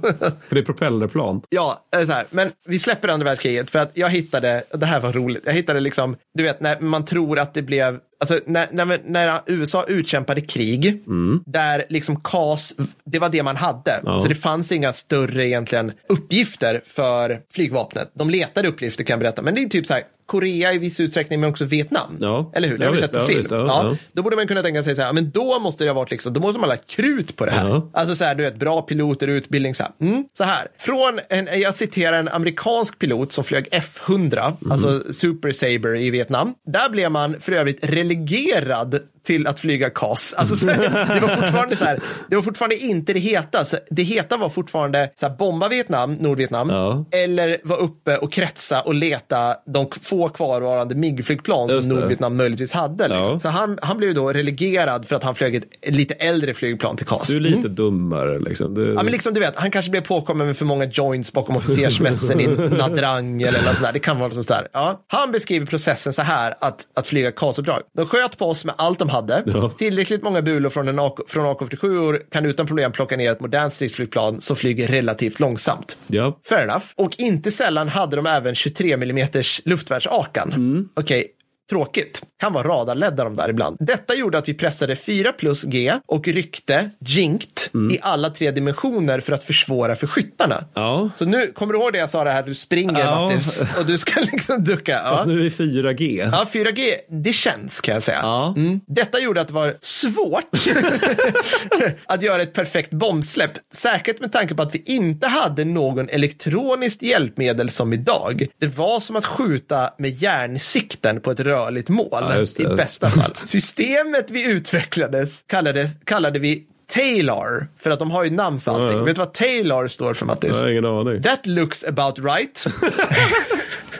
För det är propellerplan. Ja, så här. men vi släpper andra världskriget för att jag hittade, det här var roligt, jag hittade liksom, du vet när man tror att det blev, alltså när, när, när USA utkämpade krig, där liksom KAS, det var det man hade. Ja. Så det fanns inga större egentligen uppgifter för flygvapnet. De letade uppgifter kan jag berätta, men det är typ så här, Korea i viss utsträckning, men också Vietnam. Ja. Eller hur? Det har vi sett på film. ja. Då borde man kunna tänka sig så här, men då måste det ha varit liksom, då måste man ha lagt krut på det här. Alltså så här, du vet, bra piloter, utbildning så här. Mm, så här, från en, jag citerar en amerikansk pilot som flög F100, alltså Super Saber i Vietnam. Där blev man för övrigt relegerad till att flyga CAS. Alltså, så, det var fortfarande så här, det var fortfarande inte det heta. Så det heta var fortfarande så här, bomba Vietnam, Nordvietnam, Ja. eller vara uppe och kretsa och leta de få kvarvarande MIG-flygplan som. Nordvietnam möjligtvis hade. Liksom. Ja. Så han, han blev då relegerad för att han flög ett lite äldre flygplan till CAS. Du är lite dummare liksom. Du, Ja, men liksom du vet, han kanske blev påkommen med för många joints bakom officersmässen i Nadrang eller något sådär. Det kan vara något sådär. Ja. Han beskriver processen så här, att, att flyga CAS-uppdrag. De sköt på oss med allt de hade. Ja. Tillräckligt många bulor från, en AK, från AK47 kan utan problem plocka ner ett modernt stridsflygplan som flyger relativt långsamt. ja. Fair enough. Och inte sällan hade de även 23 mm luftvärnsakan. Okej, tråkigt. Kan vara radarledda de där ibland. Detta gjorde att vi pressade 4 plus G och ryckte jinkt i alla tre dimensioner för att försvåra för skyttarna. Ja. Så nu, kommer du ihåg det jag sa det här, du springer Ja. Mattis och du ska liksom ducka. Ja. Fast nu är det 4G. Ja, 4G, det känns kan jag säga. Ja. Mm. Detta gjorde att det var svårt att göra ett perfekt bombsläpp. Säkert med tanke på att vi inte hade någon elektroniskt hjälpmedel som idag. Det var som att skjuta med järnsikten på ett rörligt mål. Ja. I bästa fall. Systemet vi utvecklades kallades, kallade vi Taylor, för att de har ju namn för allting. Ja, ja. Vet du vad Taylor står för Mattis? Jag har ingen aning. That looks about right.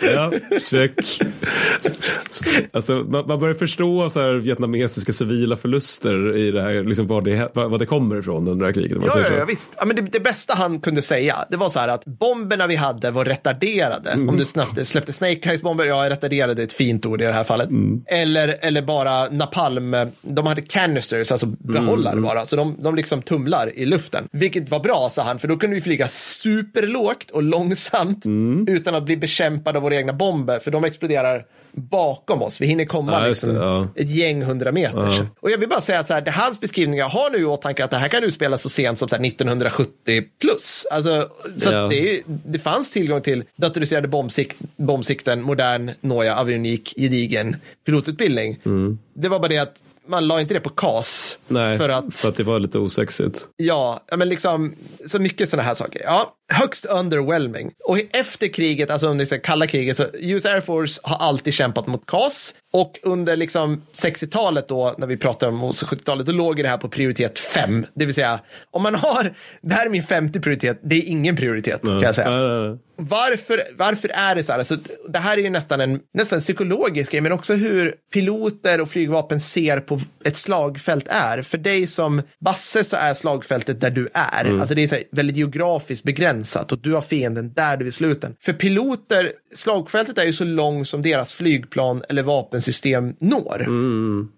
Ja, check. Alltså, man, man börjar förstå så här vietnamesiska civila förluster i det här, liksom var, det, var det kommer ifrån under det här kriget. Ja, ja, ja, visst. Ja, men det, det bästa han kunde säga, det var så här att bomberna vi hade var retarderade. Mm. Om du snabbt släppte Snake Eyes-bomber, ja, retarderade är ett fint ord i det här fallet. Mm. Eller, eller bara napalm, de hade canisters, alltså behållare Mm. bara. Så de, de liksom tumlar i luften. Vilket var bra, sa han, för då kunde vi flyga superlågt och långsamt Mm. utan att bli bekämpade av våra egna bomber, för de exploderar bakom oss. Vi hinner komma Ja, liksom, det, ja. ett gäng hundra meter. Och jag vill bara säga att så här, det hans beskrivning jag har nu i åtanke att det här kan utspelas så sent som så här 1970 plus. Alltså, så Ja. det, det fanns tillgång till datoriserade bombsikt, bombsikten, modern, noja, avionik, gedigen pilotutbildning. Det var bara det att man la inte det på KAS. Nej, För att, för att det var lite osexigt. ja, ja, men liksom, så mycket sådana här saker. Ja, högst underwhelming. Och efter kriget, alltså under det kalla kriget, så US Air Force har alltid kämpat mot KAS. Och under liksom 60-talet då, när vi pratar om 70-talet, då låg det här på prioritet 5. Det vill säga, om man har, det här är min femte prioritet, det är ingen prioritet kan jag säga. Nej. Varför, varför är det så här? Alltså, det här är ju nästan en nästan psykologisk grej, men också hur piloter och flygvapen ser på ett slagfält är. För dig som Basse så är slagfältet där du är. Alltså det är väldigt geografiskt begränsat och du har fienden där du vill sluta. För piloter, slagfältet är ju så långt som deras flygplan eller vapensystem når.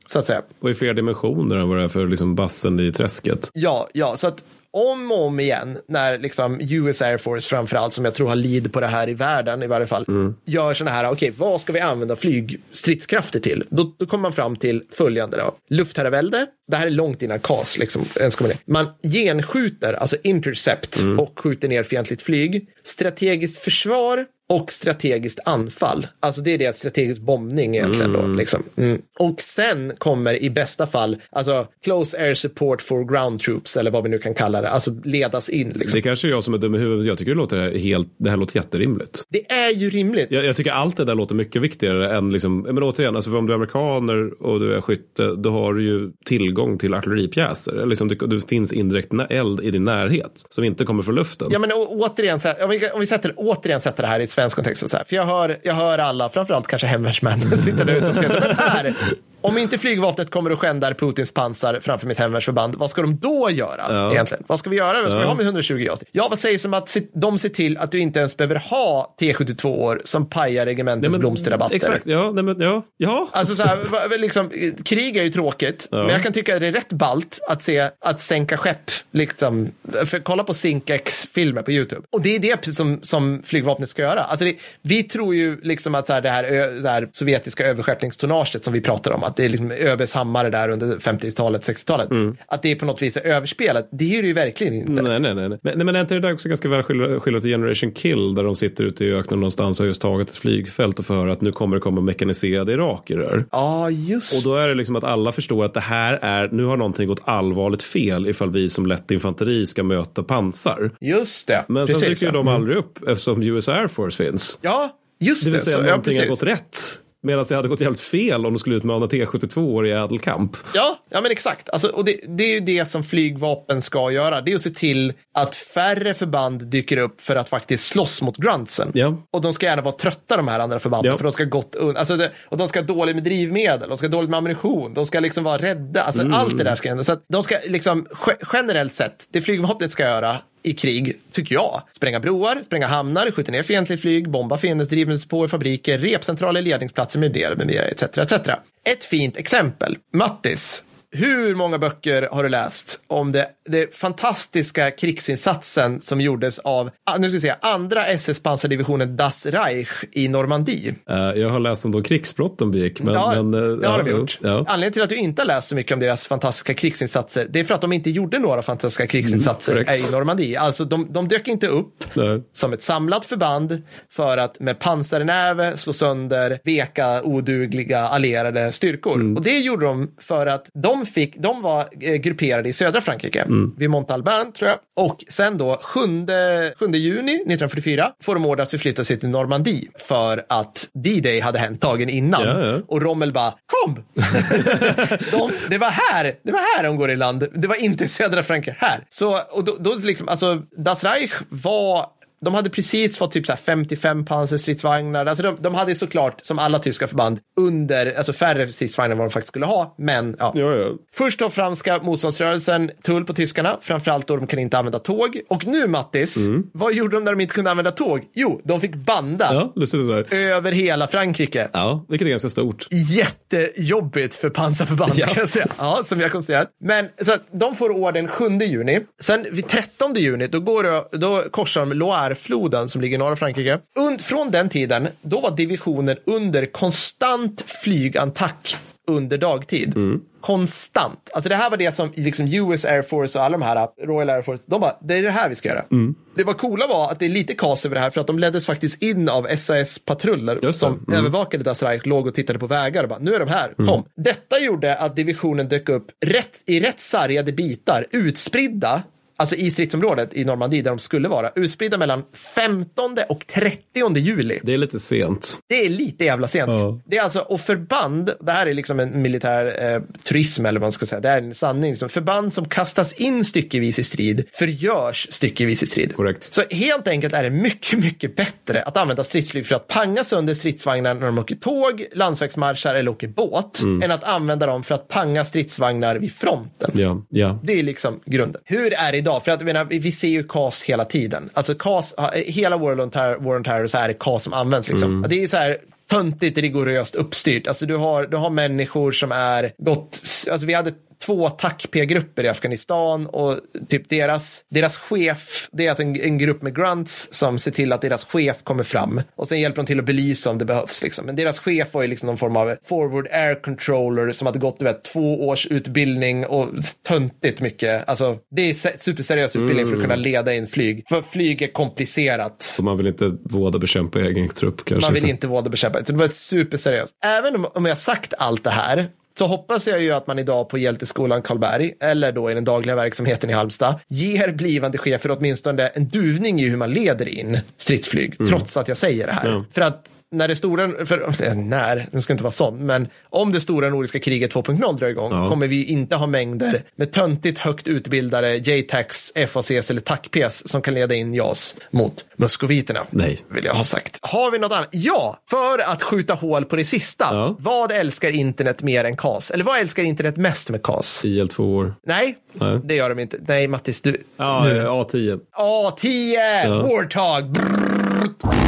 Så att säga. Och i fler dimensioner än vad det är för liksom bassen i träsket. Ja, ja, så att om och om igen när liksom US Air Force framförallt, som jag tror har lid på det här i världen i varje fall, gör sådana här, okej, vad ska vi använda flygstridskrafter till? Då, då kommer man fram till följande då. Luftherravälde, det här är långt innan CAS, liksom, ens kommer ner. Man genskjuter, alltså intercept, och skjuter ner fientligt flyg. Strategiskt försvar, och strategiskt anfall. Alltså det är det strategisk bombning egentligen då. Liksom. Mm. Och sen kommer i bästa fall, alltså close air support for ground troops eller vad vi nu kan kalla det, alltså ledas in. Liksom. Det kanske är jag som är dum i huvudet. Jag tycker det låter helt, det här låter jätterimligt. Det är ju rimligt. Jag, jag tycker allt det där låter mycket viktigare än liksom, men återigen, alltså om du är amerikaner och du är skytte, då har du ju tillgång till artilleripjäser. Liksom, det, det finns indirekt eld i din närhet som inte kommer från luften. Ja, men å, återigen, så här, om, vi, om vi sätter, återigen sätter det här i ett svensk kontext, så här, för jag hör, jag hör alla, framförallt kanske hemvärnsmän, sitta där ute och säga, här, om inte flygvapnet kommer och skändar Putins pansar framför mitt hemvärnsförband, vad ska de då göra ja. egentligen? Vad ska vi göra? Vad ska ja. vi ha med 120 JAS? Ja, vad sägs om att de ser till att du inte ens behöver ha T72 år som pajar regementets nej, blomsterrabatter? Exakt, ja, nej, men, ja, ja. Alltså så här, liksom, krig är ju tråkigt, ja. men jag kan tycka att det är rätt balt att se att sänka skepp, liksom, för kolla på Sinkex-filmer på YouTube. Och det är det som, som flygvapnet ska göra. Alltså det, vi tror ju liksom att så här, det, här, det här sovjetiska överskeppningstonnaget som vi pratar om, att det är liksom ÖBs hammare där under 50-talet, 60-talet. Mm. Att det är på något vis överspelat. Det är det ju verkligen inte. Nej, nej, nej. Men, men är inte det där också ganska väl skildrat i Generation Kill där de sitter ute i öknen någonstans och har just tagit ett flygfält och får höra att nu kommer det komma mekaniserade iraker där. Ja, just Och då är det liksom att alla förstår att det här är, nu har någonting gått allvarligt fel ifall vi som lätt infanteri ska möta pansar. Just det. Men sen dyker ja. de aldrig upp eftersom US Air Force finns. Ja, just det. Det vill säga så, någonting ja, har gått rätt. Medan det hade gått helt fel om de skulle utmana T72 år i ädelkamp. Ja, ja men exakt. Alltså, och det, det, är ju det som flygvapen ska göra. Det är att se till att färre förband dyker upp för att faktiskt slåss mot gruntsen. Ja. Och de ska gärna vara trötta de här andra förbanden. Ja. För de ska gott alltså det, Och de ska ha dåligt med drivmedel, de ska ha dåligt med ammunition, de ska liksom vara rädda. Alltså mm. allt det där ska hända. Så de ska liksom generellt sett, det flygvapnet ska göra i krig, tycker jag. Spränga broar, spränga hamnar, skjuta ner fientligt flyg, bomba fiendens drivmedelspåer, fabriker, repcentraler, ledningsplatser med mera, med mera, etc. etc. Ett fint exempel. Mattis, hur många böcker har du läst om det, det fantastiska krigsinsatsen som gjordes av, ah, nu ska vi säga, andra SS-pansardivisionen Das Reich i Normandie? Uh, jag har läst om de krigsbrott de begick. Men, ja, men, uh, det har de gjort. Ja. Anledningen till att du inte har läst så mycket om deras fantastiska krigsinsatser, det är för att de inte gjorde några fantastiska krigsinsatser mm, i Normandie. Alltså, de, de dök inte upp Nej. som ett samlat förband för att med pansarnäve slå sönder veka, odugliga allierade styrkor. Mm. Och det gjorde de för att de de, fick, de var eh, grupperade i södra Frankrike, mm. vid Montalbin tror jag. Och sen då 7, 7 juni 1944 får de order att förflytta sig till Normandie för att D-Day hade hänt dagen innan. Ja, ja. Och Rommel bara, kom! de, det var här, det var här de går i land. Det var inte i södra Frankrike, här. Så, och då, då liksom, alltså, Das Reich var de hade precis fått typ så 55 pansarstridsvagnar. Alltså de, de hade såklart, som alla tyska förband, under, alltså färre stridsvagnar än vad de faktiskt skulle ha. Men ja. ja, ja. Först då franska motståndsrörelsen tull på tyskarna, framförallt då de kan inte använda tåg. Och nu Mattis, mm. vad gjorde de när de inte kunde använda tåg? Jo, de fick banda över hela Frankrike. Ja, vilket är ganska stort. Jättejobbigt för pansarförband ja. kan jag säga. Ja, som vi har konstaterat. Men så att de får ordern 7 juni. Sen vid 13 juni, då, går, då korsar de Loire Loire-floden som ligger i norra Frankrike. Und, från den tiden, då var divisionen under konstant flygattack under dagtid. Mm. Konstant. Alltså det här var det som liksom US Air Force och alla de här Royal Air Force, de bara, det är det här vi ska göra. Mm. Det var coola var att det är lite kas över det här för att de leddes faktiskt in av SAS-patruller som mm. övervakade Das Reich, låg och tittade på vägar och bara, nu är de här, kom. Mm. Detta gjorde att divisionen dök upp rätt, i rätt sargade bitar, utspridda alltså i stridsområdet i Normandie där de skulle vara, utspridda mellan 15 och 30 juli. Det är lite sent. Det är lite jävla sent. Ja. Det är alltså, och förband, det här är liksom en militär eh, turism eller vad man ska säga, det är en sanning. Liksom. Förband som kastas in styckevis i strid förgörs styckevis i strid. Korrekt. Så helt enkelt är det mycket, mycket bättre att använda stridsflyg för att panga sönder stridsvagnar när de åker tåg, landsvägsmarschar eller åker båt, mm. än att använda dem för att panga stridsvagnar vid fronten. Ja, ja. Det är liksom grunden. Hur är det idag? För att menar, vi ser ju CAS hela tiden. Alltså CAS, hela World on Terror, War on Terror så är det CAS som används. Liksom. Mm. Det är så här töntigt rigoröst uppstyrt. Alltså du har, du har människor som är gått, alltså vi hade två TAC-P-grupper i Afghanistan och typ deras, deras chef, det är alltså en, en grupp med grunts som ser till att deras chef kommer fram och sen hjälper de till att belysa om det behövs. Liksom. Men deras chef var ju liksom någon form av forward air controller som hade gått du vet, två års utbildning och töntigt mycket. Alltså, det är se- superseriös utbildning för att kunna leda in flyg. För flyg är komplicerat. Så man vill inte våda bekämpa egen trupp kanske. Man vill inte våda bekämpa. Så det var superseriöst. Även om jag sagt allt det här så hoppas jag ju att man idag på Hjälteskolan Karlberg eller då i den dagliga verksamheten i Halmstad ger blivande chefer åtminstone en duvning i hur man leder in stridsflyg, trots att jag säger det här. För att när det stora, för, eh, när, det ska inte vara sån, men om det stora nordiska kriget 2.0 drar igång Ja. kommer vi inte ha mängder med töntigt högt utbildade JTAX, FACs eller TACPs som kan leda in JAS mot muskoviterna. Nej. Vill jag ha sagt. Har vi något annat? Ja, för att skjuta hål på det sista. Ja. Vad älskar internet mer än KAS? Eller vad älskar internet mest med KAS? IL två år. Nej, Nej. det gör de inte. Nej, Mattis, du... Ja, eh, A10. A10! Warthog! Brrrt.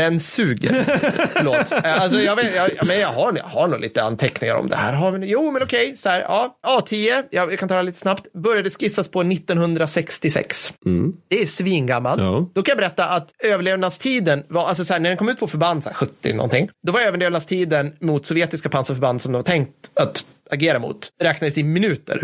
Den suger. Förlåt. Eh, Alltså, jag, vet, jag, men jag, har, jag har nog lite anteckningar om det här. Har vi, jo, men okej. Så här, ja, A10, jag, jag kan ta det lite snabbt. Började skissas på 1966. Det är svingammalt. Ja. Då kan jag berätta att överlevnadstiden var, alltså så här, när den kom ut på förband, så här, 70 någonting, då var överlevnadstiden mot sovjetiska pansarförband som de var tänkt att agera mot räknades i minuter.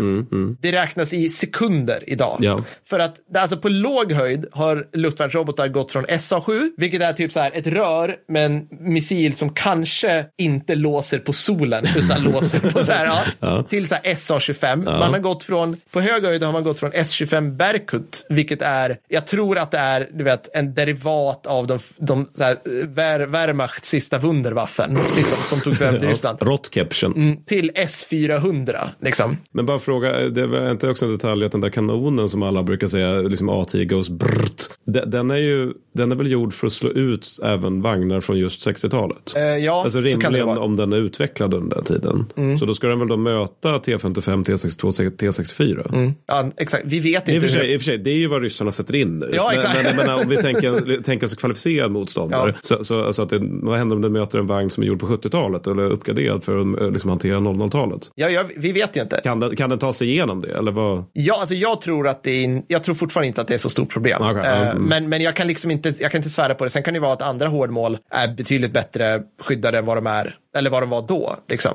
Det räknas i sekunder idag. Ja. För att alltså på låg höjd har luftvärnsrobotar gått från SA-7, vilket är typ så här ett rör med en missil som kanske inte låser på solen utan låser på så här, ja, till så här SA-25. Man har gått från, på hög höjd har man gått från S-25 Berkut, vilket är, jag tror att det är, du vet, en derivat av de, de så här, Wehr, Wehrmachts sista Wunderwaffen, liksom, som togs över till Ryssland. Rottkäppchen. Till S-400, liksom. Men bara fråga, det var inte också en detalj att den där kanonen som alla brukar säga, liksom A10 goes brrt. Den, är ju, den är väl gjord för att slå ut även vagnar från just 60-talet? Eh, ja, Alltså rimligen. Mm. om den är utvecklad under den tiden. Så då ska den väl då möta T55, T62, T64? Ja, exakt. Vi vet I och, inte sig, hur... I och för sig, det är ju vad ryssarna sätter in nu. Ja, men, exakt. men jag menar, om vi tänker, tänker oss kvalificerad motståndare. Ja. Så, så, alltså att det, vad händer om den möter en vagn som är gjord på 70-talet eller uppgraderad för att eh, liksom, hantera 00-talet? Ja, ja, vi vet ju inte. Kan den, kan den ta sig igenom det? Eller vad? Ja, alltså jag tror att det är, jag tror fortfarande inte att det är så stort problem. Okej, ja, Eh, mm. men, men jag kan liksom inte, jag kan inte svära på det. Sen kan det vara att andra hårdmål är betydligt bättre skyddade än vad de är, eller vad de var då. Liksom.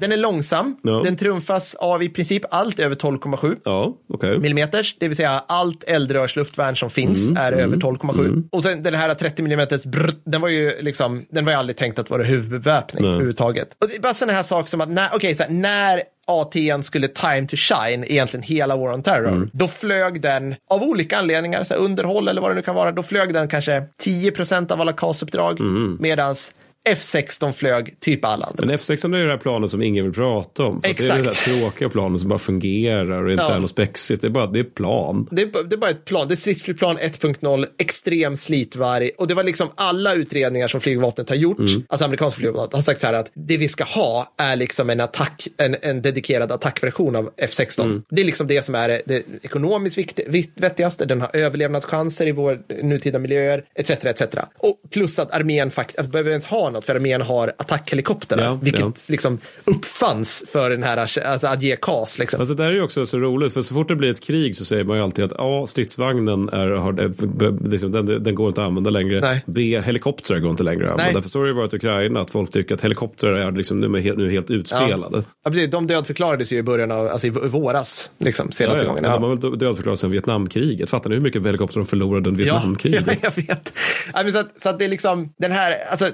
Den är långsam. Mm. Ja. Den trumfas av i princip allt över 12,7 Ja, okej. millimeters, det vill säga allt eldrörsluftvärn som finns Mm, är över 12,7. Och sen den här 30 millimeters brr, den var ju liksom, den var ju aldrig tänkt att vara huvudbeväpning överhuvudtaget. Och det är bara sådana här saker som att när, okej, här, när AT'n skulle time to shine, egentligen hela War on Terror, Mm. då flög den av olika anledningar, så underhåll eller vad det nu kan vara, då flög den kanske 10% av alla KAS-uppdrag, Mm. medans F16 flög typ alla andra. Men F16 är ju det här planet som ingen vill prata om. För att Det är det Exakt. där tråkiga planet som bara fungerar och inte Ja. är något spexigt. Det är bara det är plan. Det är, det är bara ett plan. Det är stridsflygplan 1.0, extrem slitvarg. Och det var liksom alla utredningar som flygvapnet har gjort, alltså amerikanska flygvapnet, har sagt så här att det vi ska ha är liksom en attack, en, en dedikerad attackversion av F16. Det är liksom det som är det, ekonomiskt vikt, vikt, vettigaste. Den har överlevnadschanser i vår nutida miljöer, etc. etc. Och plus att armén faktiskt, behöver ens ha något, för armén har attackhelikoptrar, Ja, vilket ja. liksom uppfanns för den här, alltså att ge KAS. Liksom. Alltså det där är ju också så roligt, för så fort det blir ett krig så säger man ju alltid att A. Stridsvagnen är, har, b- liksom, den, den går inte att använda längre. Nej. B. Helikoptrar går inte längre att använda. För så har det ju varit i Ukraina, att folk tycker att helikoptrar är liksom, nu, helt, nu helt utspelade. Ja, precis. De dödförklarades ju i början av, alltså i våras, liksom, Ja, senaste ja. gången. Men Ja. De har väl dödförklarat sedan Vietnamkriget. Fattar ni hur mycket helikoptrar de förlorade under Ja, Vietnamkriget? ja, jag vet. Ja, så, att, så att det är liksom den här, alltså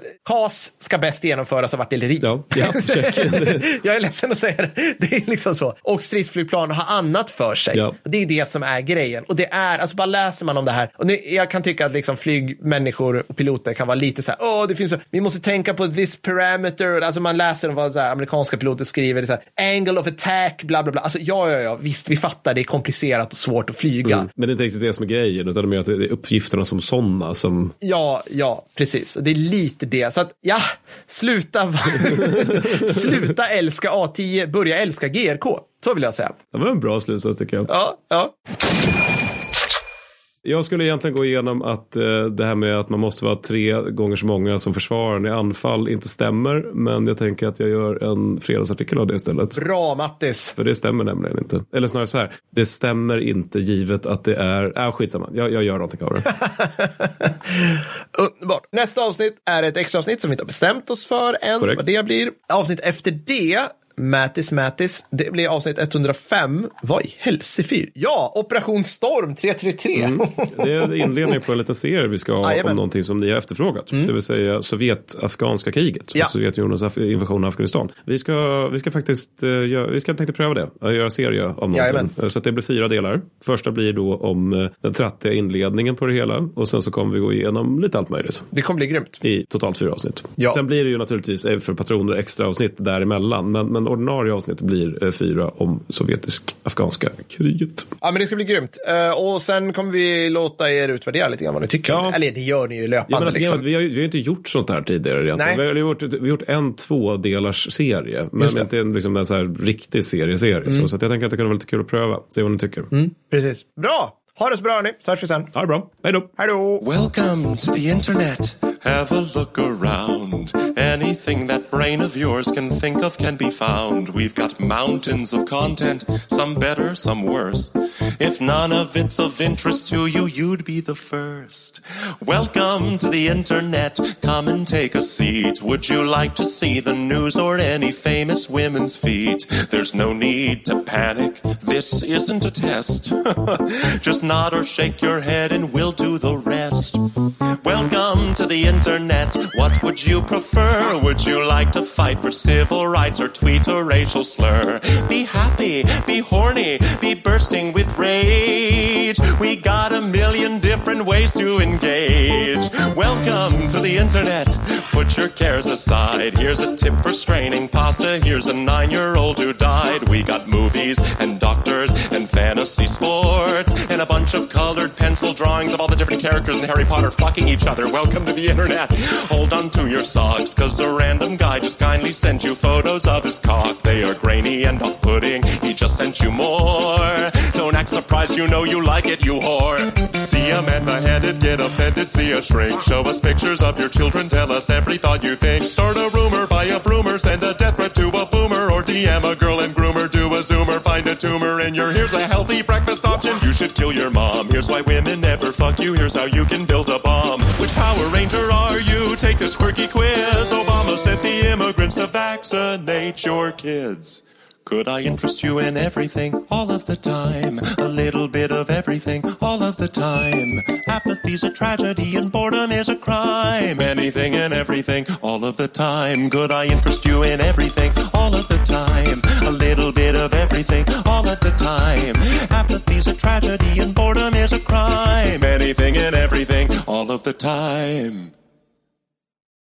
KAS ska bäst genomföras av artilleri. Ja, ja, jag är ledsen att säga det. Det är liksom så. Och stridsflygplan har annat för sig. Ja. Det är det som är grejen. Och det är, alltså bara läser man om det här. Och det, jag kan tycka att liksom flygmänniskor och piloter kan vara lite så här, åh, det finns så, vi måste tänka på this parameter. Alltså man läser om vad så här, amerikanska piloter skriver, det är så här, angle of attack, bla bla bla. Alltså ja, ja, ja, visst, vi fattar, det är komplicerat och svårt att flyga. Men det är inte riktigt det som är grejen, utan det är att det är uppgifterna som sådana som... Ja, ja, precis. Och det är lite det. Så att, ja, sluta, sluta älska A10, börja älska GRK. Så vill jag säga. Det var en bra slutsats tycker jag. Ja, ja. Jag skulle egentligen gå igenom att eh, det här med att man måste vara tre gånger så många som försvarar i anfall inte stämmer. Men jag tänker att jag gör en fredagsartikel av det istället. Bra Mattis! För det stämmer nämligen inte. Eller snarare så här, det stämmer inte givet att det är, äh, skitsamma, jag, jag gör någonting av det. Underbart. Nästa avsnitt är ett extra avsnitt som vi inte har bestämt oss för än Korrekt. vad det blir. Avsnitt efter det Mattis Mattis. Det blir avsnitt 105. Vad i helsefyr? Ja, Operation Storm 333. Mm. Det är inledning på en liten serie vi ska ha Jajamän. om någonting som ni har efterfrågat. Det vill säga Sovjet-afghanska kriget. Ja. Sovjetunionens invasion av Afghanistan. Vi ska, vi ska faktiskt göra, vi ska tänkte pröva det. Att göra serie Jajamän. någonting. Eh, Så att det blir fyra delar. Första blir då om eh, den trattiga inledningen på det hela. Och sen så kommer vi gå igenom lite allt möjligt. Det kommer bli grymt. I totalt fyra avsnitt. Ja. Sen blir det ju naturligtvis eh, för patroner extra avsnitt däremellan. Men, men ordinarie avsnitt blir eh, fyra om sovjetisk-afghanska kriget. Ja, men det ska bli grymt. Eh, och sen kommer vi låta er utvärdera lite grann vad ni tycker. Ja. Eller det gör ni ju Ja, löpande. men alltså, liksom. vi, har, vi har inte gjort sånt här tidigare Nej. egentligen. Vi har, gjort, vi har gjort en tvådelars serie. Men inte en, liksom, en så här riktig serie-serie. Så, så att jag tänker att det kan vara lite kul att pröva. Se vad ni tycker. Precis. Bra! Ha det så bra hörni, så hörs vi sen. Ha det bra. Hej då. Hej då! Welcome to the internet. Have a look around. Anything that brain of yours can think of can be found. We've got mountains of content, some better, some worse. If none of it's of interest to you, you'd be the first. Welcome to the internet. Come and take a seat. Would you like to see the news or any famous women's feet? There's no need to panic. This isn't a test. Just nod or shake your head and we'll do the rest. Welcome to the internet. What would you prefer? Would you like to fight for civil rights or tweet a racial slur? Be happy, be horny, be bursting with rage. We got a million different ways to engage. Welcome to the internet. Put your cares aside. Here's a tip for straining pasta. Here's a nine year old who died. We got movies and doctors and fantasy sports and a bunch of colored pencil drawings of all the different characters in Harry Potter fucking each other. Welcome to the internet. Hold on to your socks, cause a random guy just kindly sent you photos of his cock. They are grainy and off putting. He just sent you more. Don't act surprised, you know you like it, you whore. See a man beheaded, get offended, see a shrink. Show us pictures of your children, tell us every thought you think. Start a rumor, buy a broomer, send a death threat to a boomer, or DM a girl and groomer, do a zoomer, find a tumor in your here's a healthy breakfast option. You should kill your mom. Here's why women never fuck you. Here's how you can build a bomb. Which Power Ranger are you? Take this quirky quiz. Obama sent the immigrants to vaccinate your kids. Could I interest you in everything all of the time? A little bit of everything all of the time. Apathy's a tragedy and boredom is a crime. Anything and everything all of the time. Could I interest you in everything all of the time? A little bit of everything all of the time. Apathy's a tragedy and boredom is a crime. Anything and everything all of the time.